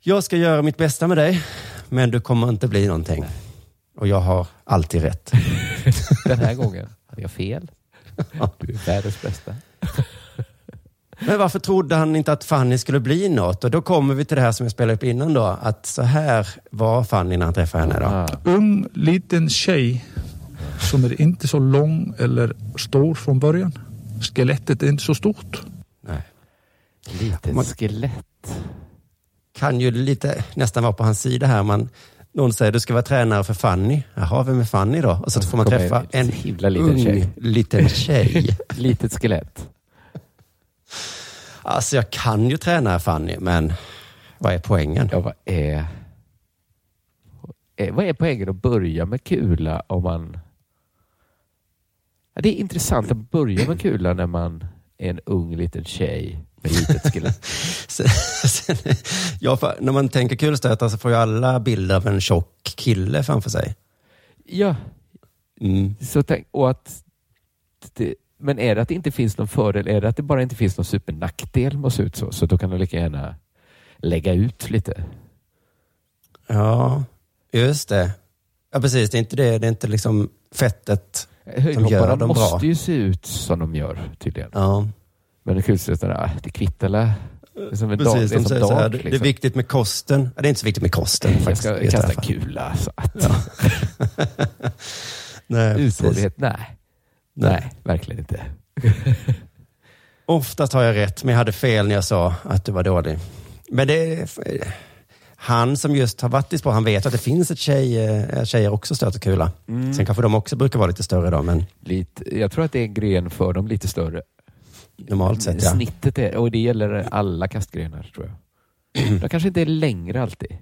Jag ska göra mitt bästa med dig, men du kommer inte bli någonting. Och jag har alltid rätt. Den här gången hade jag fel. Du är världens bästa. Men varför trodde han inte att Fanny skulle bli något? Och då kommer vi till det här som jag spelade upp innan då. Att så här var Fanny när han träffade henne då. Ung liten tjej som är inte så lång eller stor från början. Skelettet är inte så stort. Nej. Litet Man- skelett. Kan ju lite nästan vara på hans sida här. Man, någon säger du ska vara tränare för Fanny. Jaha, vem är Fanny då? Och så får man träffa en en liten ung tjej. liten tjej. Litet skelett. Alltså jag kan ju träna Fanny, men vad är poängen? Ja, vad är... eh, Vad är poängen att börja med kula om man... Ja, det är intressant att börja med kula när man är en ung liten tjej med litet skelett. Sen, sen, ja, för när man tänker kulstötare så får ju alla bilder av en tjock kille framför sig. Ja, Mm. så tänk, och att det, men är det att det inte finns någon fördel? Är det att det bara inte finns någon supernackdel med att se ut så? Så då kan du lika gärna lägga ut lite. Ja, just det. Ja, precis. Det är inte det. Det är inte liksom fettet som gör Höjdhopparna dem bra. måste ju se ut som de gör tydligen. Ja, Men kulstötarna, ah, det kvittar la. Det är dag, precis. det är De säger så här, dag. det är liksom. viktigt med kosten. Ja, det är inte så viktigt med kosten. Jag faktiskt, ska kasta en kula. Så att. Nej. Uthållighet? Nej. Nej, verkligen inte. Oftast har jag rätt, men jag hade fel när jag sa att du var dålig. Men det han som just har varit i sport, han vet att det finns ett tjej, eh, tjejer också stöter kula. Mm. Sen kanske de också brukar vara lite större då, men Lite, jag tror att det är en gren för dem lite större. Normalt sett ja. Snittet är, och det gäller alla kastgrenar tror jag. De kanske inte är längre alltid.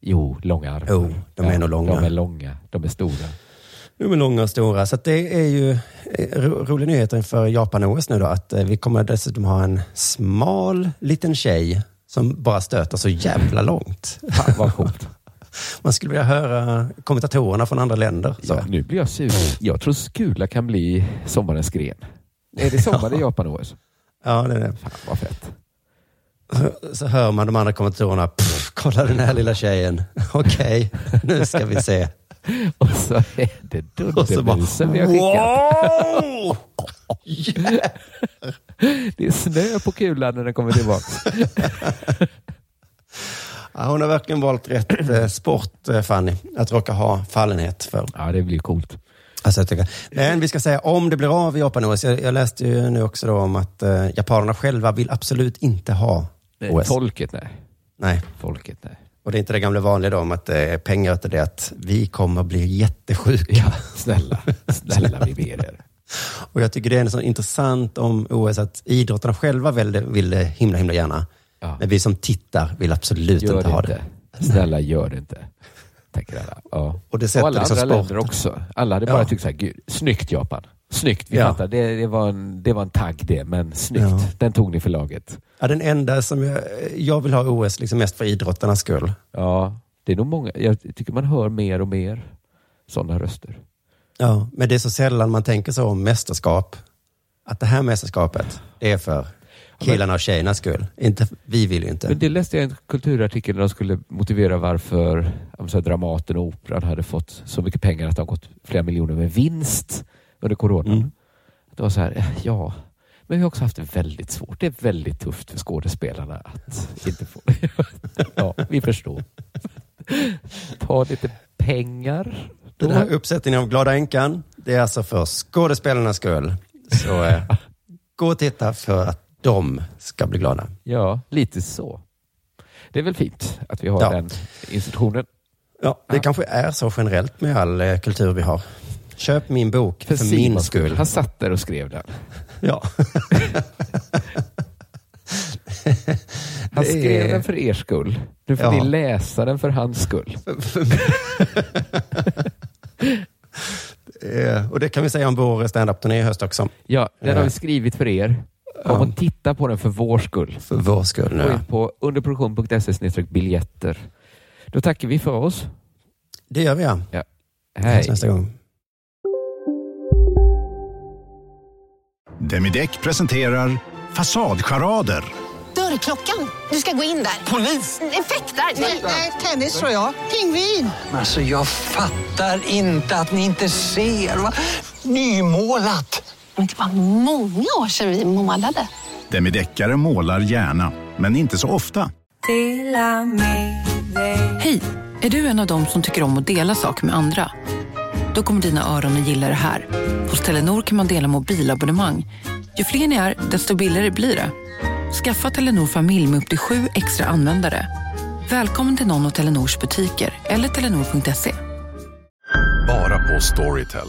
Jo, långa armar. Jo, de är nog långa. De är långa, de är stora. De är långa och stora. Så det är ju eh, ro, roliga nyheter inför Japan-OS nu då. Att eh, vi kommer dessutom ha en smal liten tjej som bara stöter så jävla långt. Fan vad coolt. Man skulle vilja höra kommentatorerna från andra länder. Så. Ja, nu blir jag sur. Jag tror skula kan bli sommarens gren. Är det sommar i Japan-OS? Ja, det är det. Fan vad fett. Så, så hör man de andra kommentatorerna. "Pff, Kolla den här lilla tjejen. Okej, nu ska vi se. Och så är det dundermusen vi har skickat. wow! Det är snö på kulan när den kommer tillbaka. Ja, hon har verkligen valt rätt eh, sport, eh, Fanny, att råka ha fallenhet för. Ja, det blir coolt. Alltså, jag tycker. Men vi ska säga, om det blir av i Japan-OS, jag, jag läste ju nu också om att eh, japanerna själva vill absolut inte ha Nej, OS. Folket, nej. Nej. Folket, nej. Och det är inte det gamla vanliga då om att det är pengar utan det att vi kommer bli jättesjuka. Ja, snälla, snälla vi ber er. Och jag tycker det är så intressant om OS att idrottarna själva vill det, vill det himla, himla gärna. Ja. Men vi som tittar vill absolut Gör inte det ha inte. det. Snälla, gör det inte. Tänker alla. Ja. Och det sätter alla liksom andra sport. länder också. Alla hade bara Ja. tyckt så här, gud, snyggt Japan. Snyggt, vi Ja. fattar. Det, det, var en, det var en tagg det, men snyggt. Ja. Den tog ni för laget. Ja, den enda som jag, jag vill ha OS liksom mest för idrottarnas skull. Ja, det är nog många. Jag tycker man hör mer och mer sådana röster. Ja, men det är så sällan man tänker så om mästerskap. Att det här mästerskapet, det är för killarna och tjejernas skull. Inte, vi vill ju inte. Men det läste jag i en kulturartikel där de skulle motivera varför här, Dramaten och Operan hade fått så mycket pengar att de har gått flera miljoner med vinst under coronan. Mm. Det var så här, ja, men vi har också haft det väldigt svårt. Det är väldigt tufft för skådespelarna att inte få... ja, vi förstår. Ta lite pengar. Då. Den här uppsättningen av Glada änkan, det är alltså för skådespelarnas skull. Så eh, gå och titta för att de ska bli glada. Ja, lite så. Det är väl fint att vi har Ja. den institutionen. Ja, det kanske är så generellt med all eh, kultur vi har. Köp min bok för, min Simons skull. Han satt där och skrev den. Ja. Han Det skrev är- den för er skull. Nu får Ja. ni läsa den för hans skull. Eh, och det kan vi säga om vår standup-turné i höst också. Ja, den har Eh, vi skrivit för er. Kom och titta på den för vår skull. För vår skull. Gå Ja. in på underproduktion.se biljetter. Då tackar vi för oss. Det gör vi ja. Ja. Hej. Hej. nästa gång. Demideck presenterar Fasadcharader. Dörrklockan. Du ska gå in där. Polis? Effektar? Nej, tennis tror jag. Pingvin. Alltså jag fattar inte att ni inte ser. Va? Nymålat! Men det var många år sedan vi målade. Demideckare målar gärna, men inte så ofta. Hej! Är du en av dem som tycker om att dela saker med andra? Då kommer dina öron att gilla det här. Hos Telenor kan man dela mobilabonnemang. Ju fler ni är, desto billigare blir det. Skaffa Telenor familj med upp till sju extra användare. Välkommen till någon av Telenors butiker eller telenor.se. Bara på Storytel.